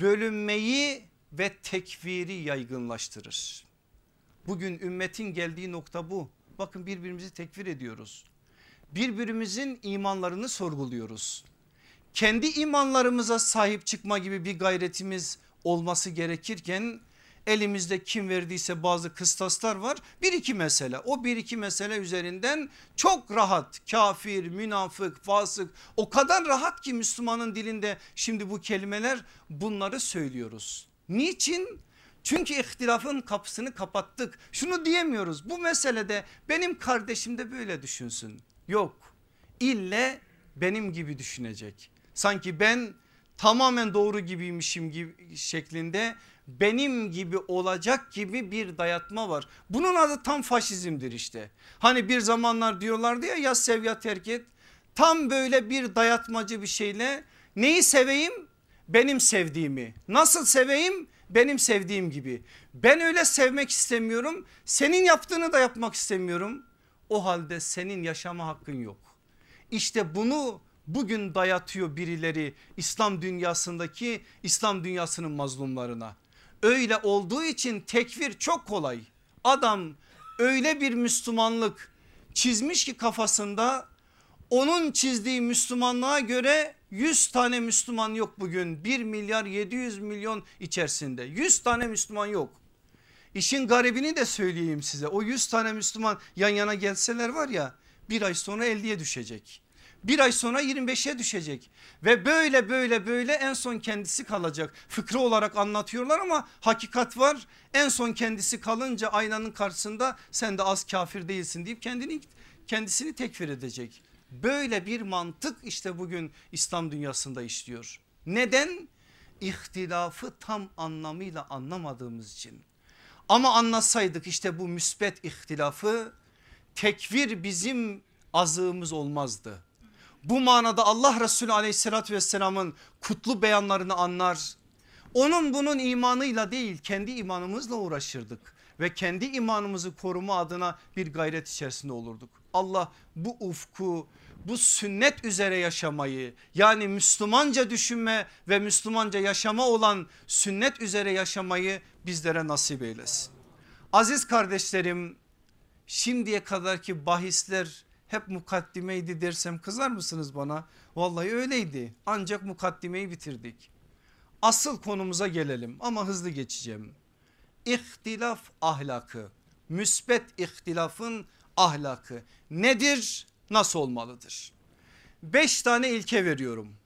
bölünmeyi ve tekviri yaygınlaştırır. Bugün ümmetin geldiği nokta bu. Bakın birbirimizi tekfir ediyoruz. Birbirimizin imanlarını sorguluyoruz. Kendi imanlarımıza sahip çıkma gibi bir gayretimiz olması gerekirken elimizde kim verdiyse bazı kıstaslar var. Bir iki mesele o bir iki mesele üzerinden çok rahat kafir, münafık, fasık o kadar rahat ki Müslümanın dilinde şimdi bu kelimeler bunları söylüyoruz. Niçin? Çünkü ihtilafın kapısını kapattık. Şunu diyemiyoruz bu meselede benim kardeşim de böyle düşünsün. Yok ille benim gibi düşünecek. Sanki ben tamamen doğru gibiymişim gibi şeklinde benim gibi olacak gibi bir dayatma var. Bunun adı tam faşizmdir işte. Hani bir zamanlar diyorlardı ya ya sev ya terk et. Tam böyle bir dayatmacı bir şeyle neyi seveyim? Benim sevdiğimi. Nasıl seveyim? Benim sevdiğim gibi. Ben öyle sevmek istemiyorum. Senin yaptığını da yapmak istemiyorum. O halde senin yaşama hakkın yok. İşte bunu bugün dayatıyor birileri İslam dünyasındaki İslam dünyasının mazlumlarına. Öyle olduğu için tekfir çok kolay. Adam öyle bir Müslümanlık çizmiş ki kafasında onun çizdiği Müslümanlığa göre 100 tane Müslüman yok bugün 1 milyar 700 milyon içerisinde 100 tane Müslüman yok. İşin garibini de söyleyeyim size o 100 tane Müslüman yan yana gelseler var ya bir ay sonra 50'ye düşecek bir ay sonra 25'e düşecek ve böyle böyle böyle en son kendisi kalacak. Fıkra olarak anlatıyorlar ama hakikat var. En son kendisi kalınca aynanın karşısında sen de az kafir değilsin deyip kendini kendisini tekfir edecek. Böyle bir mantık işte bugün İslam dünyasında işliyor. Neden? İhtilafı tam anlamıyla anlamadığımız için. Ama anlasaydık işte bu müsbet ihtilafı tekfir bizim azığımız olmazdı. Bu manada Allah Resulü aleyhissalatü vesselamın kutlu beyanlarını anlar. Onun bunun imanıyla değil kendi imanımızla uğraşırdık ve kendi imanımızı koruma adına bir gayret içerisinde olurduk. Allah bu ufku bu sünnet üzere yaşamayı yani Müslümanca düşünme ve Müslümanca yaşama olan sünnet üzere yaşamayı bizlere nasip eylesin. Aziz kardeşlerim şimdiye kadarki bahisler hep mukaddimeydi dersem kızar mısınız bana? Vallahi öyleydi ancak mukaddimeyi bitirdik. Asıl konumuza gelelim ama hızlı geçeceğim. İhtilaf ahlakı, müsbet ihtilafın ahlakı nedir? Nasıl olmalıdır? Beş tane ilke veriyorum.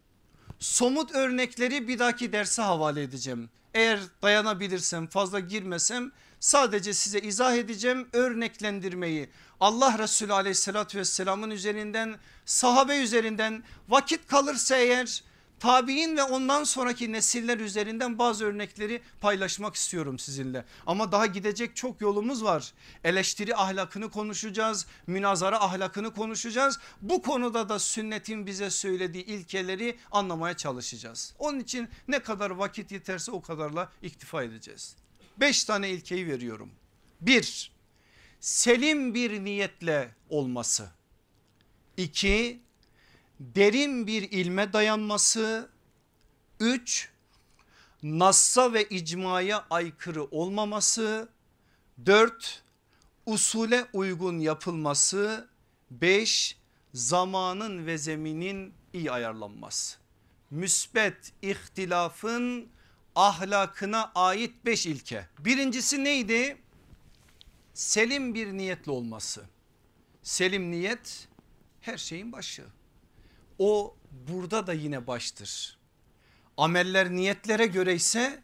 Somut örnekleri bir dahaki derse havale edeceğim. Eğer dayanabilirsem fazla girmesem sadece size izah edeceğim örneklendirmeyi Allah Resulü aleyhissalatü vesselamın üzerinden sahabe üzerinden vakit kalırsa eğer tabi'in ve ondan sonraki nesiller üzerinden bazı örnekleri paylaşmak istiyorum sizinle. Ama daha gidecek çok yolumuz var. Eleştiri ahlakını konuşacağız, münazara ahlakını konuşacağız. Bu konuda da sünnetin bize söylediği ilkeleri anlamaya çalışacağız. Onun için ne kadar vakit yeterse o kadarla iktifa edeceğiz. Beş tane ilkeyi veriyorum. Bir, selim bir niyetle olması. İki, derin bir ilme dayanması. Üç, nassa ve icmaya aykırı olmaması. Dört, usule uygun yapılması. Beş, zamanın ve zeminin iyi ayarlanması. Müsbet ihtilafın ahlakına ait beş ilke. Birincisi neydi? Selim bir niyetle olması. Selim niyet her şeyin başı. o burada da yine baştır. Ameller niyetlere göre ise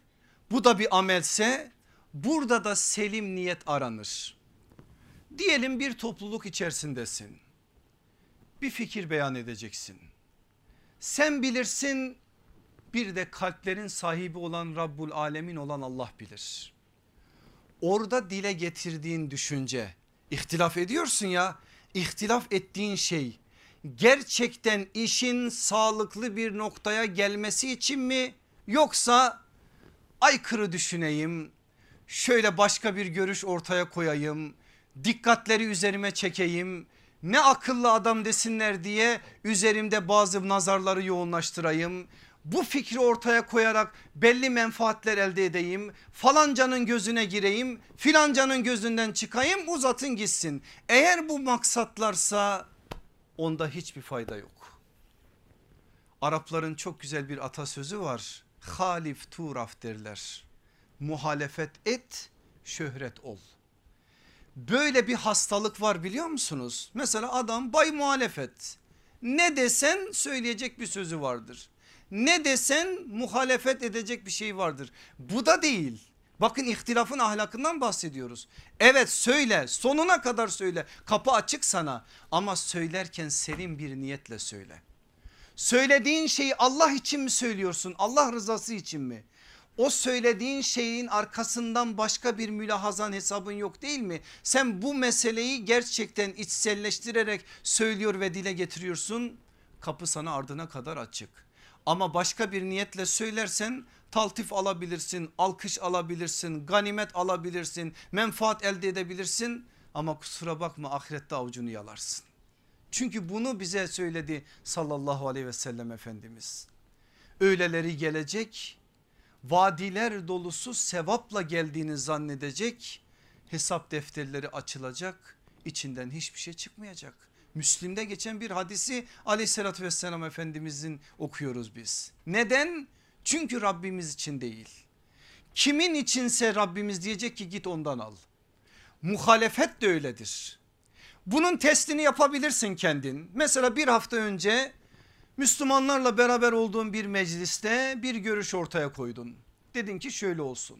bu da bir amelse burada da selim niyet aranır. Diyelim bir topluluk içerisindesin. Bir fikir beyan edeceksin. Sen bilirsin bir de kalplerin sahibi olan Rabbul Alemin olan Allah bilir. Orada dile getirdiğin düşünce ihtilaf ediyorsun ya ihtilaf ettiğin şey gerçekten işin sağlıklı bir noktaya gelmesi için mi yoksa aykırı düşüneyim şöyle başka bir görüş ortaya koyayım dikkatleri üzerime çekeyim ne akıllı adam desinler diye üzerimde bazı nazarları yoğunlaştırayım bu fikri ortaya koyarak belli menfaatler elde edeyim falancanın gözüne gireyim filancanın gözünden çıkayım uzatın gitsin eğer bu maksatlarsa onda hiçbir fayda yok. Arapların çok güzel bir atasözü var. Halif turaf derler. Muhalefet et, şöhret ol. Böyle bir hastalık var biliyor musunuz? Mesela adam bay muhalefet. Ne desen söyleyecek bir sözü vardır. Ne desen muhalefet edecek bir şey vardır. Bu da değil. Bakın ihtilafın ahlakından bahsediyoruz. Evet söyle sonuna kadar söyle kapı açık sana ama söylerken serin bir niyetle söyle. Söylediğin şeyi Allah için mi söylüyorsun Allah rızası için mi? O söylediğin şeyin arkasından başka bir mülahazan hesabın yok değil mi? Sen bu meseleyi gerçekten içselleştirerek söylüyor ve dile getiriyorsun. Kapı sana ardına kadar açık. Ama başka bir niyetle söylersen taltif alabilirsin, alkış alabilirsin, ganimet alabilirsin, menfaat elde edebilirsin. Ama kusura bakma ahirette avucunu yalarsın. Çünkü bunu bize söyledi sallallahu aleyhi ve sellem Efendimiz. Öyleleri gelecek vadiler dolusu sevapla geldiğini zannedecek hesap defterleri açılacak içinden hiçbir şey çıkmayacak. Müslim'de geçen bir hadisi aleyhissalatü vesselam efendimizin okuyoruz biz. Neden? Çünkü Rabbimiz için değil. Kimin içinse Rabbimiz diyecek ki git ondan al. Muhalefet de öyledir. Bunun testini yapabilirsin kendin. Mesela bir hafta önce Müslümanlarla beraber olduğun bir mecliste bir görüş ortaya koydun. Dedin ki şöyle olsun.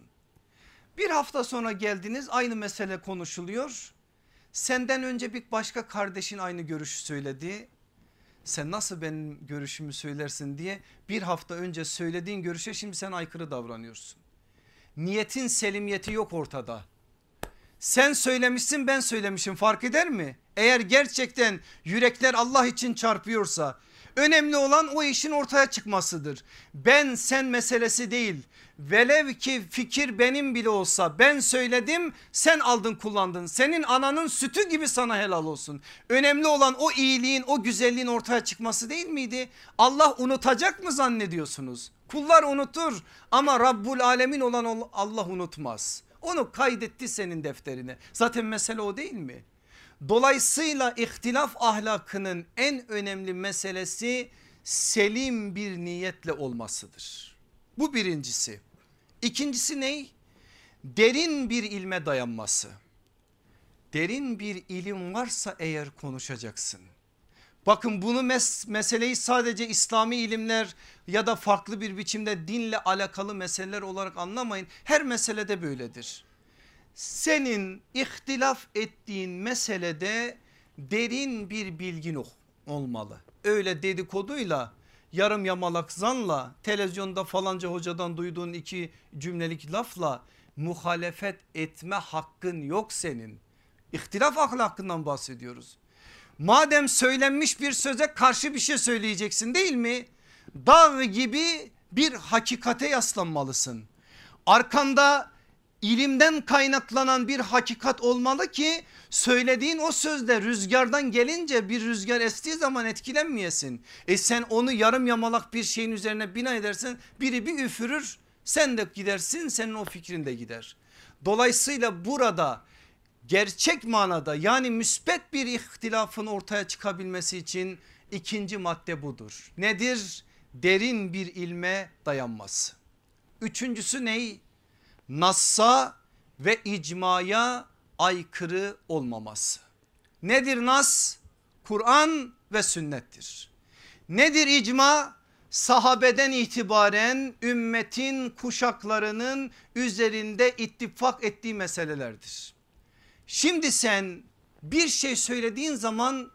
Bir hafta sonra geldiniz aynı mesele konuşuluyor. Senden önce bir başka kardeşin aynı görüşü söyledi. Sen nasıl benim görüşümü söylersin diye bir hafta önce söylediğin görüşe şimdi sen aykırı davranıyorsun. Niyetin selimiyeti yok ortada. Sen söylemişsin ben söylemişim fark eder mi? Eğer gerçekten yürekler Allah için çarpıyorsa önemli olan o işin ortaya çıkmasıdır. Ben sen meselesi değil velev ki fikir benim bile olsa ben söyledim sen aldın kullandın senin ananın sütü gibi sana helal olsun. Önemli olan o iyiliğin o güzelliğin ortaya çıkması değil miydi? Allah unutacak mı zannediyorsunuz? Kullar unutur ama Rabbul Alemin olan Allah unutmaz. Onu kaydetti senin defterine. Zaten mesele o değil mi? Dolayısıyla ihtilaf ahlakının en önemli meselesi selim bir niyetle olmasıdır. Bu birincisi. İkincisi ne? Derin bir ilme dayanması. Derin bir ilim varsa eğer konuşacaksın. Bakın bunu mes meseleyi sadece İslami ilimler ya da farklı bir biçimde dinle alakalı meseleler olarak anlamayın. Her meselede böyledir. Senin ihtilaf ettiğin meselede derin bir bilgin olmalı. Öyle dedikoduyla yarım yamalak zanla televizyonda falanca hocadan duyduğun iki cümlelik lafla muhalefet etme hakkın yok senin. İhtilaf ahlakından bahsediyoruz. Madem söylenmiş bir söze karşı bir şey söyleyeceksin değil mi? Dağ gibi bir hakikate yaslanmalısın. Arkanda ilimden kaynaklanan bir hakikat olmalı ki söylediğin o sözde rüzgardan gelince bir rüzgar estiği zaman etkilenmeyesin. E sen onu yarım yamalak bir şeyin üzerine bina edersen biri bir üfürür sen de gidersin senin o fikrin de gider. Dolayısıyla burada gerçek manada yani müspet bir ihtilafın ortaya çıkabilmesi için ikinci madde budur. Nedir? Derin bir ilme dayanması. Üçüncüsü ney? Nassa ve icmaya aykırı olmaması. Nedir nas? Kur'an ve sünnettir. Nedir icma? Sahabeden itibaren ümmetin kuşaklarının üzerinde ittifak ettiği meselelerdir. Şimdi sen bir şey söylediğin zaman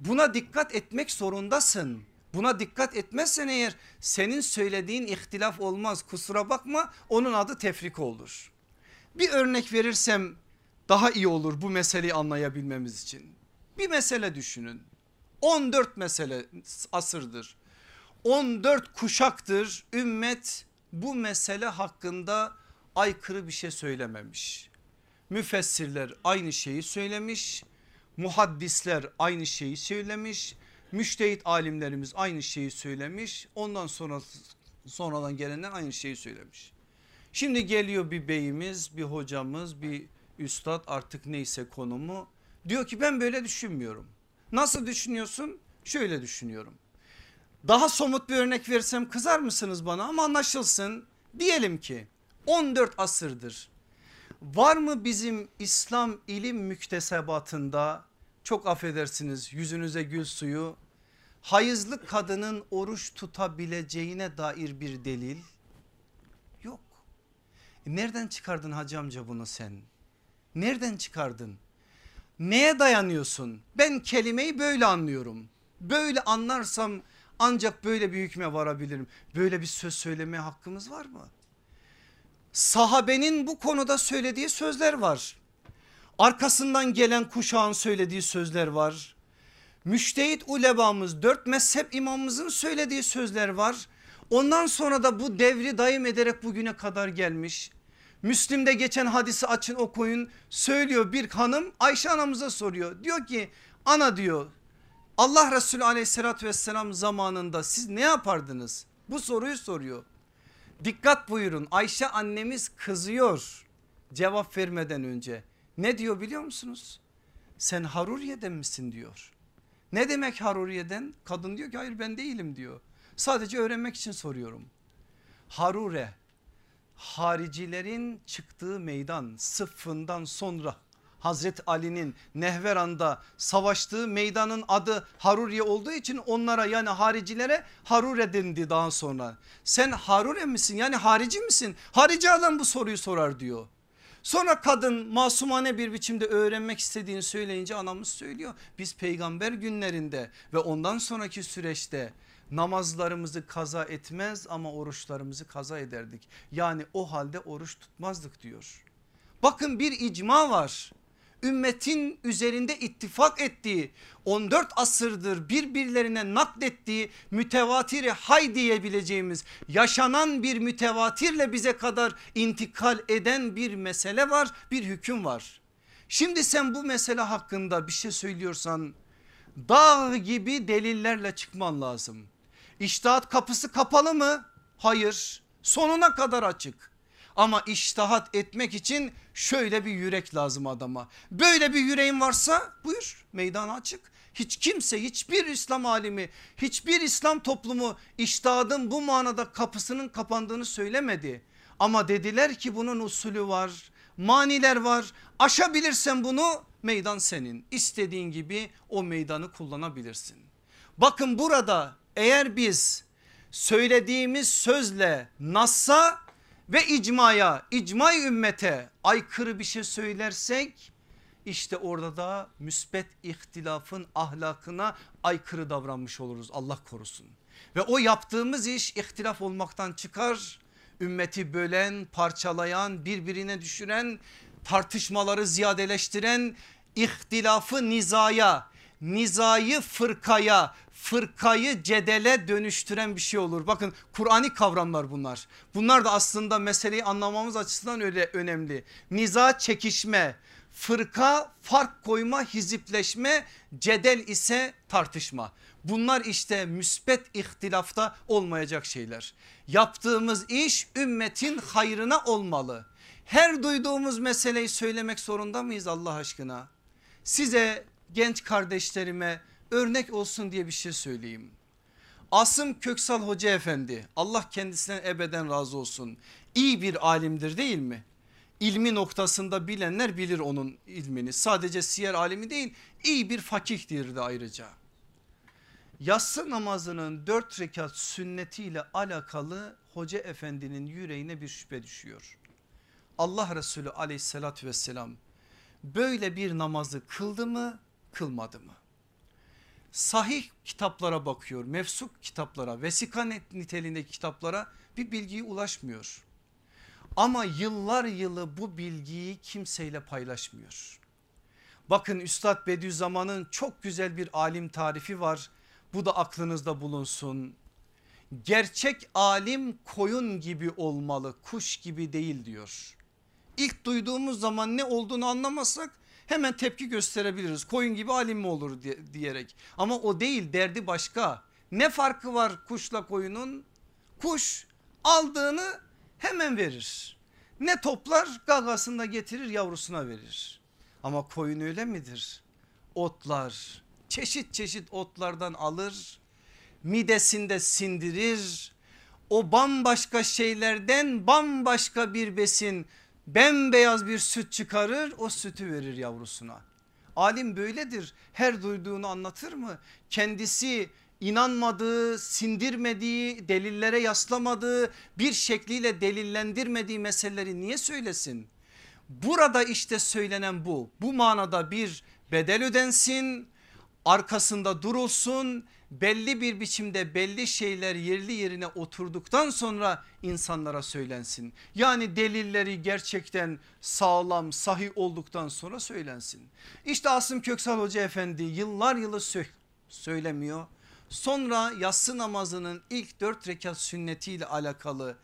buna dikkat etmek zorundasın. Buna dikkat etmezsen eğer senin söylediğin ihtilaf olmaz kusura bakma onun adı tefrik olur. Bir örnek verirsem daha iyi olur bu meseleyi anlayabilmemiz için. Bir mesele düşünün 14 mesele asırdır 14 kuşaktır ümmet bu mesele hakkında aykırı bir şey söylememiş. Müfessirler aynı şeyi söylemiş, muhaddisler aynı şeyi söylemiş, müştehit alimlerimiz aynı şeyi söylemiş. Ondan sonra sonradan gelenler aynı şeyi söylemiş. Şimdi geliyor bir beyimiz, bir hocamız, bir üstad artık neyse konumu diyor ki ben böyle düşünmüyorum. Nasıl düşünüyorsun? Şöyle düşünüyorum. Daha somut bir örnek versem kızar mısınız bana ama anlaşılsın. Diyelim ki 14 asırdır var mı bizim İslam ilim müktesebatında çok affedersiniz yüzünüze gül suyu hayızlı kadının oruç tutabileceğine dair bir delil yok. E nereden çıkardın hacı amca bunu sen? Nereden çıkardın? Neye dayanıyorsun? Ben kelimeyi böyle anlıyorum. Böyle anlarsam ancak böyle bir hükme varabilirim. Böyle bir söz söylemeye hakkımız var mı? Sahabenin bu konuda söylediği sözler var. Arkasından gelen kuşağın söylediği sözler var. Müştehit ulebamız dört mezhep imamımızın söylediği sözler var. Ondan sonra da bu devri daim ederek bugüne kadar gelmiş. Müslim'de geçen hadisi açın okuyun söylüyor bir hanım Ayşe anamıza soruyor. Diyor ki ana diyor Allah Resulü aleyhissalatü vesselam zamanında siz ne yapardınız? Bu soruyu soruyor. Dikkat buyurun Ayşe annemiz kızıyor cevap vermeden önce. Ne diyor biliyor musunuz? Sen Haruriye'den misin diyor. Ne demek Haruriye'den? Kadın diyor ki hayır ben değilim diyor. Sadece öğrenmek için soruyorum. Harure haricilerin çıktığı meydan sıffından sonra Hazreti Ali'nin Nehveran'da savaştığı meydanın adı Haruriye olduğu için onlara yani haricilere Harure dendi daha sonra. Sen Harure misin yani harici misin? Harici adam bu soruyu sorar diyor. Sonra kadın masumane bir biçimde öğrenmek istediğini söyleyince anamız söylüyor. Biz peygamber günlerinde ve ondan sonraki süreçte namazlarımızı kaza etmez ama oruçlarımızı kaza ederdik. Yani o halde oruç tutmazdık diyor. Bakın bir icma var ümmetin üzerinde ittifak ettiği 14 asırdır birbirlerine naklettiği mütevatiri hay diyebileceğimiz yaşanan bir mütevatirle bize kadar intikal eden bir mesele var bir hüküm var. Şimdi sen bu mesele hakkında bir şey söylüyorsan dağ gibi delillerle çıkman lazım. İştahat kapısı kapalı mı? Hayır sonuna kadar açık. Ama iştahat etmek için şöyle bir yürek lazım adama. Böyle bir yüreğin varsa buyur meydan açık. Hiç kimse hiçbir İslam alimi hiçbir İslam toplumu iştahın bu manada kapısının kapandığını söylemedi. Ama dediler ki bunun usulü var maniler var aşabilirsen bunu meydan senin istediğin gibi o meydanı kullanabilirsin. Bakın burada eğer biz söylediğimiz sözle nassa ve icmaya icma ümmete aykırı bir şey söylersek işte orada da müsbet ihtilafın ahlakına aykırı davranmış oluruz Allah korusun. Ve o yaptığımız iş ihtilaf olmaktan çıkar ümmeti bölen parçalayan birbirine düşüren tartışmaları ziyadeleştiren ihtilafı nizaya nizayı fırkaya fırkayı cedele dönüştüren bir şey olur. Bakın Kur'an'ı kavramlar bunlar. Bunlar da aslında meseleyi anlamamız açısından öyle önemli. Niza çekişme, fırka fark koyma, hizipleşme, cedel ise tartışma. Bunlar işte müspet ihtilafta olmayacak şeyler. Yaptığımız iş ümmetin hayrına olmalı. Her duyduğumuz meseleyi söylemek zorunda mıyız Allah aşkına? Size genç kardeşlerime örnek olsun diye bir şey söyleyeyim. Asım Köksal Hoca Efendi Allah kendisinden ebeden razı olsun. İyi bir alimdir değil mi? İlmi noktasında bilenler bilir onun ilmini. Sadece siyer alimi değil iyi bir fakihtir de ayrıca. yatsı namazının dört rekat sünnetiyle alakalı hoca efendinin yüreğine bir şüphe düşüyor. Allah Resulü aleyhissalatü vesselam böyle bir namazı kıldı mı kılmadı mı? Sahih kitaplara bakıyor mefsuk kitaplara vesika niteliğindeki kitaplara bir bilgiye ulaşmıyor. Ama yıllar yılı bu bilgiyi kimseyle paylaşmıyor. Bakın Üstad Bediüzzaman'ın çok güzel bir alim tarifi var. Bu da aklınızda bulunsun. Gerçek alim koyun gibi olmalı kuş gibi değil diyor. İlk duyduğumuz zaman ne olduğunu anlamazsak hemen tepki gösterebiliriz. Koyun gibi alim mi olur diyerek ama o değil derdi başka. Ne farkı var kuşla koyunun? Kuş aldığını hemen verir. Ne toplar gagasında getirir yavrusuna verir. Ama koyun öyle midir? Otlar çeşit çeşit otlardan alır midesinde sindirir. O bambaşka şeylerden bambaşka bir besin bembeyaz bir süt çıkarır o sütü verir yavrusuna. Alim böyledir her duyduğunu anlatır mı? Kendisi inanmadığı, sindirmediği, delillere yaslamadığı, bir şekliyle delillendirmediği meseleleri niye söylesin? Burada işte söylenen bu. Bu manada bir bedel ödensin, arkasında durulsun, belli bir biçimde belli şeyler yerli yerine oturduktan sonra insanlara söylensin. Yani delilleri gerçekten sağlam, sahih olduktan sonra söylensin. İşte Asım Köksal Hoca Efendi yıllar yılı söylemiyor Sonra yatsı namazının ilk dört rekat sünnetiyle alakalı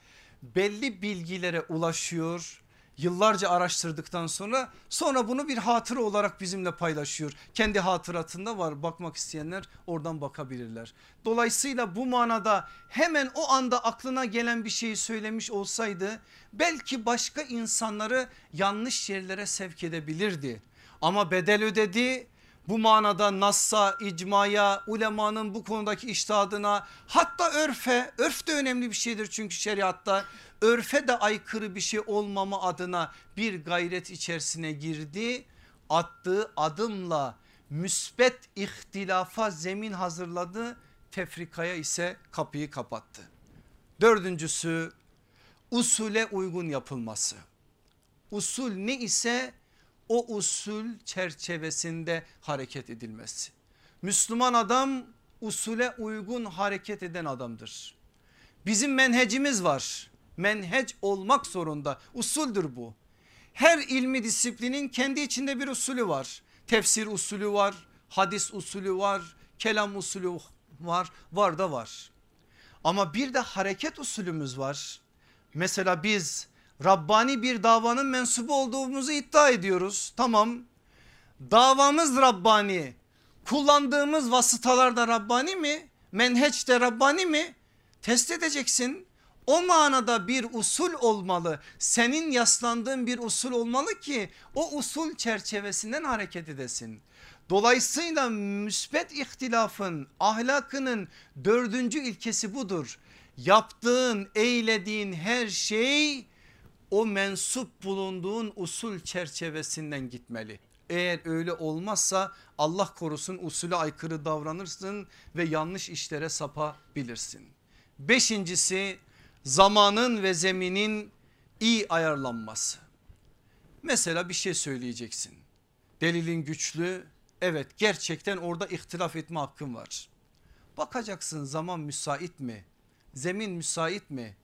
belli bilgilere ulaşıyor. Yıllarca araştırdıktan sonra sonra bunu bir hatıra olarak bizimle paylaşıyor. Kendi hatıratında var bakmak isteyenler oradan bakabilirler. Dolayısıyla bu manada hemen o anda aklına gelen bir şeyi söylemiş olsaydı belki başka insanları yanlış yerlere sevk edebilirdi. Ama bedel ödedi bu manada Nass'a, icmaya, ulemanın bu konudaki iştihadına hatta örfe, örf de önemli bir şeydir çünkü şeriatta örfe de aykırı bir şey olmama adına bir gayret içerisine girdi. Attığı adımla müsbet ihtilafa zemin hazırladı tefrikaya ise kapıyı kapattı. Dördüncüsü usule uygun yapılması. Usul ne ise o usul çerçevesinde hareket edilmesi. Müslüman adam usule uygun hareket eden adamdır. Bizim menhecimiz var. Menhec olmak zorunda. Usuldür bu. Her ilmi disiplinin kendi içinde bir usulü var. Tefsir usulü var, hadis usulü var, kelam usulü var, var da var. Ama bir de hareket usulümüz var. Mesela biz Rabbani bir davanın mensubu olduğumuzu iddia ediyoruz. Tamam davamız Rabbani kullandığımız vasıtalar da Rabbani mi? Menheç de Rabbani mi? Test edeceksin. O manada bir usul olmalı. Senin yaslandığın bir usul olmalı ki o usul çerçevesinden hareket edesin. Dolayısıyla müsbet ihtilafın ahlakının dördüncü ilkesi budur. Yaptığın eylediğin her şey o mensup bulunduğun usul çerçevesinden gitmeli. Eğer öyle olmazsa Allah korusun usule aykırı davranırsın ve yanlış işlere sapabilirsin. Beşincisi zamanın ve zeminin iyi ayarlanması. Mesela bir şey söyleyeceksin. Delilin güçlü evet gerçekten orada ihtilaf etme hakkın var. Bakacaksın zaman müsait mi? Zemin müsait mi?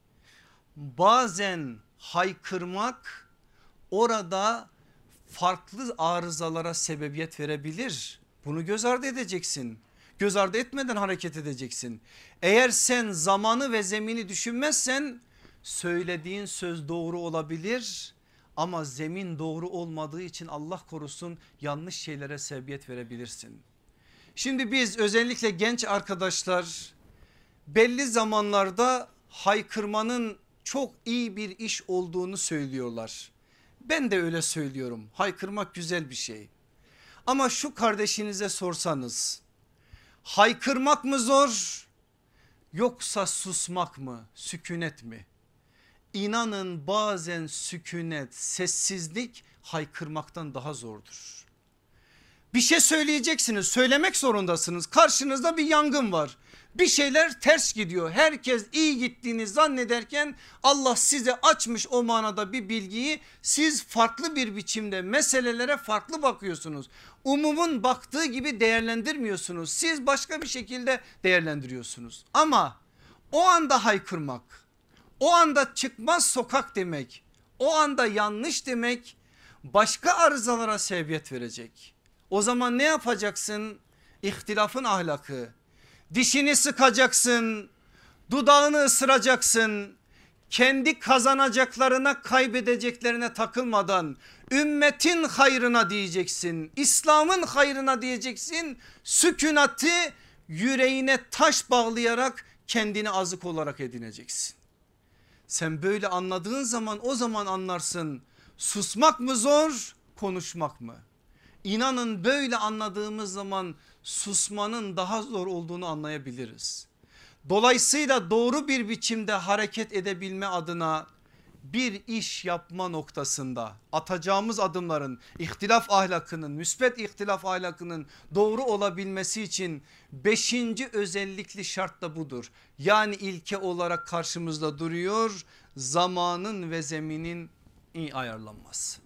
Bazen haykırmak orada farklı arızalara sebebiyet verebilir. Bunu göz ardı edeceksin. Göz ardı etmeden hareket edeceksin. Eğer sen zamanı ve zemini düşünmezsen söylediğin söz doğru olabilir ama zemin doğru olmadığı için Allah korusun yanlış şeylere sebebiyet verebilirsin. Şimdi biz özellikle genç arkadaşlar belli zamanlarda haykırmanın çok iyi bir iş olduğunu söylüyorlar. Ben de öyle söylüyorum. Haykırmak güzel bir şey. Ama şu kardeşinize sorsanız haykırmak mı zor yoksa susmak mı sükunet mi? İnanın bazen sükunet sessizlik haykırmaktan daha zordur. Bir şey söyleyeceksiniz söylemek zorundasınız karşınızda bir yangın var. Bir şeyler ters gidiyor. Herkes iyi gittiğini zannederken Allah size açmış o manada bir bilgiyi siz farklı bir biçimde meselelere farklı bakıyorsunuz. Umumun baktığı gibi değerlendirmiyorsunuz. Siz başka bir şekilde değerlendiriyorsunuz. Ama o anda haykırmak, o anda çıkmaz sokak demek, o anda yanlış demek başka arızalara sebebiyet verecek. O zaman ne yapacaksın? İhtilafın ahlakı. Dişini sıkacaksın, dudağını ısıracaksın. Kendi kazanacaklarına kaybedeceklerine takılmadan ümmetin hayrına diyeceksin. İslam'ın hayrına diyeceksin. Sükunatı yüreğine taş bağlayarak kendini azık olarak edineceksin. Sen böyle anladığın zaman o zaman anlarsın susmak mı zor konuşmak mı? İnanın böyle anladığımız zaman susmanın daha zor olduğunu anlayabiliriz. Dolayısıyla doğru bir biçimde hareket edebilme adına bir iş yapma noktasında atacağımız adımların ihtilaf ahlakının müsbet ihtilaf ahlakının doğru olabilmesi için beşinci özellikli şart da budur. Yani ilke olarak karşımızda duruyor zamanın ve zeminin iyi ayarlanması.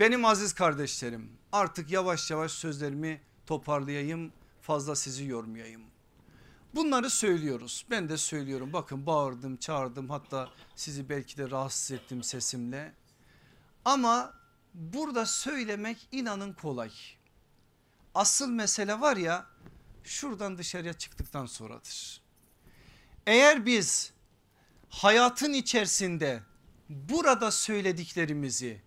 Benim aziz kardeşlerim artık yavaş yavaş sözlerimi toparlayayım fazla sizi yormayayım. Bunları söylüyoruz ben de söylüyorum bakın bağırdım çağırdım hatta sizi belki de rahatsız ettim sesimle. Ama burada söylemek inanın kolay. Asıl mesele var ya şuradan dışarıya çıktıktan sonradır. Eğer biz hayatın içerisinde burada söylediklerimizi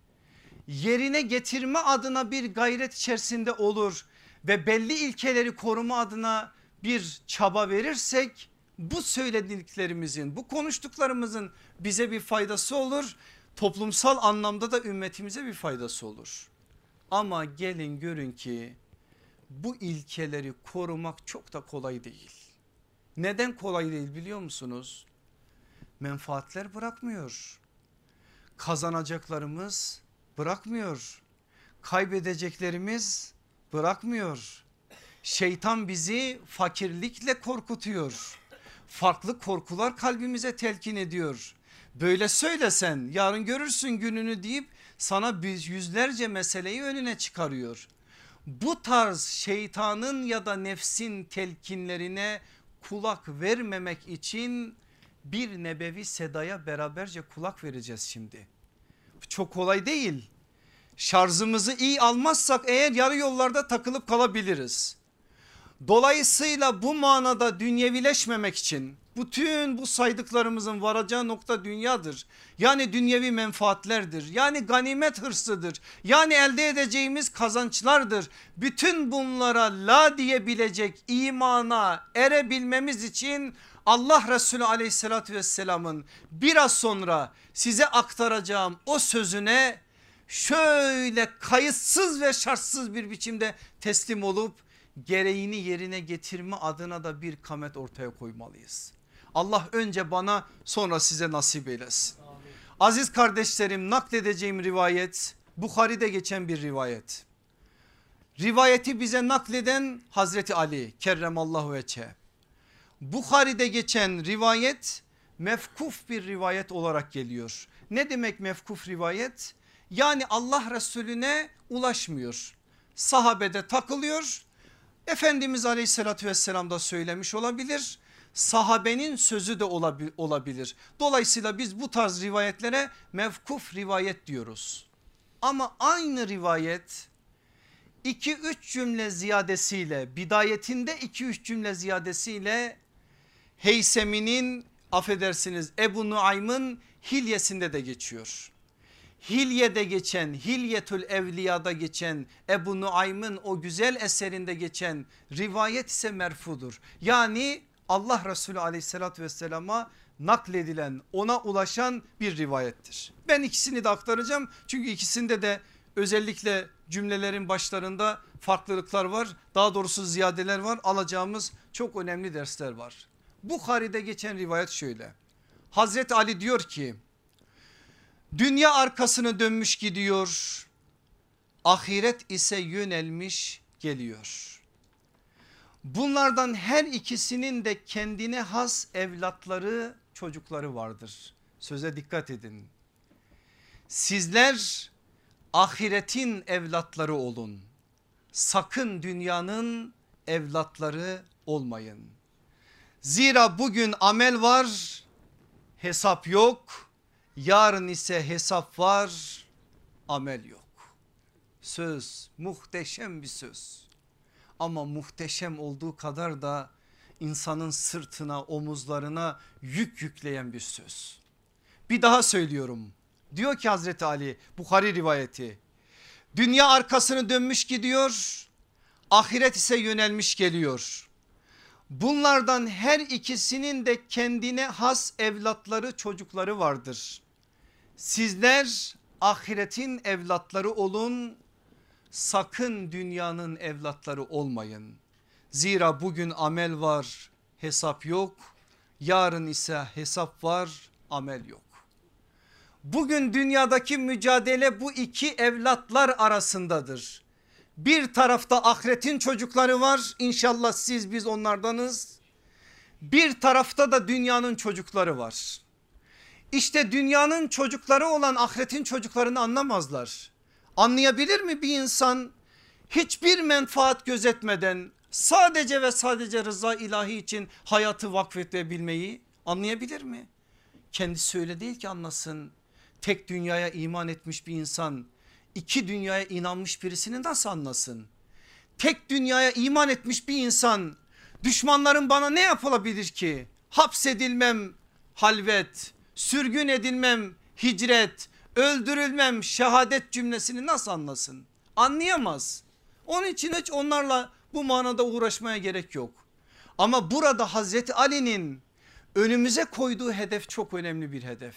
yerine getirme adına bir gayret içerisinde olur ve belli ilkeleri koruma adına bir çaba verirsek bu söylediklerimizin bu konuştuklarımızın bize bir faydası olur. Toplumsal anlamda da ümmetimize bir faydası olur. Ama gelin görün ki bu ilkeleri korumak çok da kolay değil. Neden kolay değil biliyor musunuz? Menfaatler bırakmıyor. Kazanacaklarımız bırakmıyor. Kaybedeceklerimiz bırakmıyor. Şeytan bizi fakirlikle korkutuyor. Farklı korkular kalbimize telkin ediyor. Böyle söylesen yarın görürsün gününü deyip sana yüzlerce meseleyi önüne çıkarıyor. Bu tarz şeytanın ya da nefsin telkinlerine kulak vermemek için bir nebevi sedaya beraberce kulak vereceğiz şimdi. Çok kolay değil. Şarjımızı iyi almazsak eğer yarı yollarda takılıp kalabiliriz. Dolayısıyla bu manada dünyevileşmemek için bütün bu saydıklarımızın varacağı nokta dünyadır. Yani dünyevi menfaatlerdir. Yani ganimet hırsıdır. Yani elde edeceğimiz kazançlardır. Bütün bunlara la diyebilecek imana erebilmemiz için Allah Resulü aleyhissalatü vesselamın biraz sonra size aktaracağım o sözüne şöyle kayıtsız ve şartsız bir biçimde teslim olup gereğini yerine getirme adına da bir kamet ortaya koymalıyız. Allah önce bana sonra size nasip eylesin. Aziz kardeşlerim nakledeceğim rivayet Bukhari'de geçen bir rivayet. Rivayeti bize nakleden Hazreti Ali kerremallahu veçe. Bukhari'de geçen rivayet mefkuf bir rivayet olarak geliyor. Ne demek mefkuf rivayet? Yani Allah Resulüne ulaşmıyor. Sahabede takılıyor. Efendimiz aleyhissalatü vesselam da söylemiş olabilir. Sahabenin sözü de olabilir. Dolayısıyla biz bu tarz rivayetlere mevkuf rivayet diyoruz. Ama aynı rivayet 2-3 cümle ziyadesiyle bidayetinde 2-3 cümle ziyadesiyle Heysemi'nin affedersiniz Ebu Nuaym'ın hilyesinde de geçiyor. Hilye'de geçen Hilyetül Evliya'da geçen Ebu Nuaym'ın o güzel eserinde geçen rivayet ise merfudur. Yani Allah Resulü aleyhissalatü vesselama nakledilen ona ulaşan bir rivayettir. Ben ikisini de aktaracağım çünkü ikisinde de özellikle cümlelerin başlarında farklılıklar var. Daha doğrusu ziyadeler var alacağımız çok önemli dersler var. Bukhari'de geçen rivayet şöyle. Hazreti Ali diyor ki dünya arkasını dönmüş gidiyor. Ahiret ise yönelmiş geliyor. Bunlardan her ikisinin de kendine has evlatları çocukları vardır. Söze dikkat edin. Sizler ahiretin evlatları olun. Sakın dünyanın evlatları olmayın. Zira bugün amel var hesap yok. Yarın ise hesap var amel yok. Söz muhteşem bir söz. Ama muhteşem olduğu kadar da insanın sırtına omuzlarına yük yükleyen bir söz. Bir daha söylüyorum. Diyor ki Hazreti Ali Bukhari rivayeti. Dünya arkasını dönmüş gidiyor. Ahiret ise yönelmiş geliyor. Bunlardan her ikisinin de kendine has evlatları çocukları vardır. Sizler ahiretin evlatları olun sakın dünyanın evlatları olmayın. Zira bugün amel var hesap yok yarın ise hesap var amel yok. Bugün dünyadaki mücadele bu iki evlatlar arasındadır. Bir tarafta ahiretin çocukları var inşallah siz biz onlardanız. Bir tarafta da dünyanın çocukları var. İşte dünyanın çocukları olan ahiretin çocuklarını anlamazlar. Anlayabilir mi bir insan hiçbir menfaat gözetmeden sadece ve sadece rıza ilahi için hayatı vakfedebilmeyi anlayabilir mi? Kendisi öyle değil ki anlasın. Tek dünyaya iman etmiş bir insan iki dünyaya inanmış birisini nasıl anlasın? Tek dünyaya iman etmiş bir insan düşmanların bana ne yapılabilir ki? Hapsedilmem halvet, sürgün edilmem hicret, öldürülmem şehadet cümlesini nasıl anlasın? Anlayamaz. Onun için hiç onlarla bu manada uğraşmaya gerek yok. Ama burada Hazreti Ali'nin önümüze koyduğu hedef çok önemli bir hedef.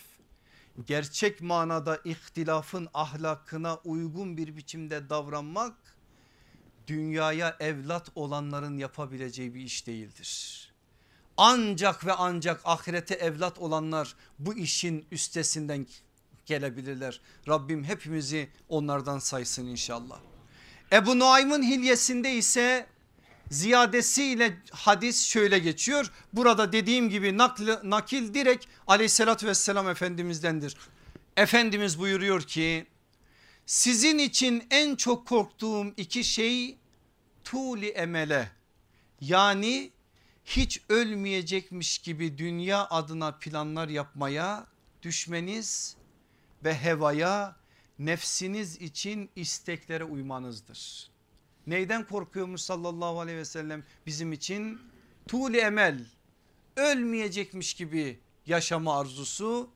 Gerçek manada ihtilafın ahlakına uygun bir biçimde davranmak dünyaya evlat olanların yapabileceği bir iş değildir. Ancak ve ancak ahirete evlat olanlar bu işin üstesinden gelebilirler. Rabbim hepimizi onlardan saysın inşallah. Ebu Nuaym'ın hilyesinde ise ziyadesiyle hadis şöyle geçiyor. Burada dediğim gibi nakil, nakil direkt aleyhissalatü vesselam efendimizdendir. Efendimiz buyuruyor ki sizin için en çok korktuğum iki şey tuli emele yani hiç ölmeyecekmiş gibi dünya adına planlar yapmaya düşmeniz ve hevaya nefsiniz için isteklere uymanızdır. Neyden korkuyormuş sallallahu aleyhi ve sellem bizim için? Tuğli emel ölmeyecekmiş gibi yaşama arzusu.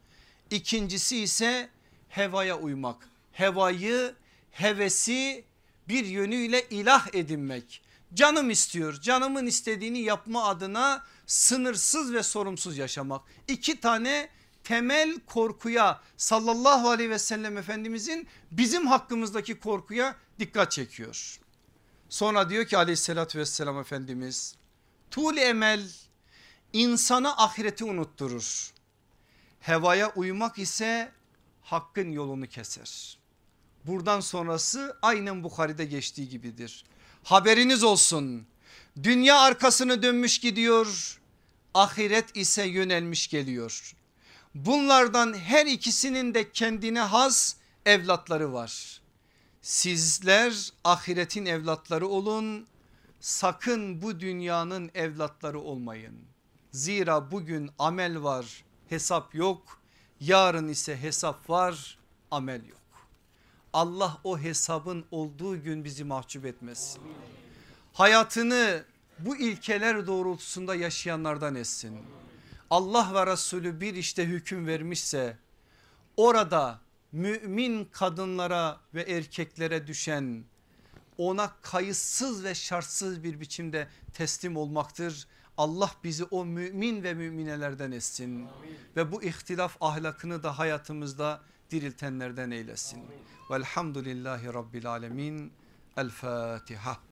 İkincisi ise hevaya uymak. Hevayı hevesi bir yönüyle ilah edinmek. Canım istiyor canımın istediğini yapma adına sınırsız ve sorumsuz yaşamak. İki tane temel korkuya sallallahu aleyhi ve sellem efendimizin bizim hakkımızdaki korkuya dikkat çekiyor. Sonra diyor ki aleyhissalatü vesselam efendimiz tuğli emel insana ahireti unutturur. Hevaya uymak ise hakkın yolunu keser. Buradan sonrası aynen Bukhari'de geçtiği gibidir. Haberiniz olsun dünya arkasını dönmüş gidiyor ahiret ise yönelmiş geliyor. Bunlardan her ikisinin de kendine has evlatları var. Sizler ahiretin evlatları olun sakın bu dünyanın evlatları olmayın. Zira bugün amel var hesap yok yarın ise hesap var amel yok. Allah o hesabın olduğu gün bizi mahcup etmesin. Hayatını bu ilkeler doğrultusunda yaşayanlardan etsin. Allah ve Resulü bir işte hüküm vermişse orada mümin kadınlara ve erkeklere düşen ona kayıtsız ve şartsız bir biçimde teslim olmaktır. Allah bizi o mümin ve müminelerden etsin Amin. ve bu ihtilaf ahlakını da hayatımızda diriltenlerden eylesin. Velhamdülillahi Rabbil Alemin. El Fatiha.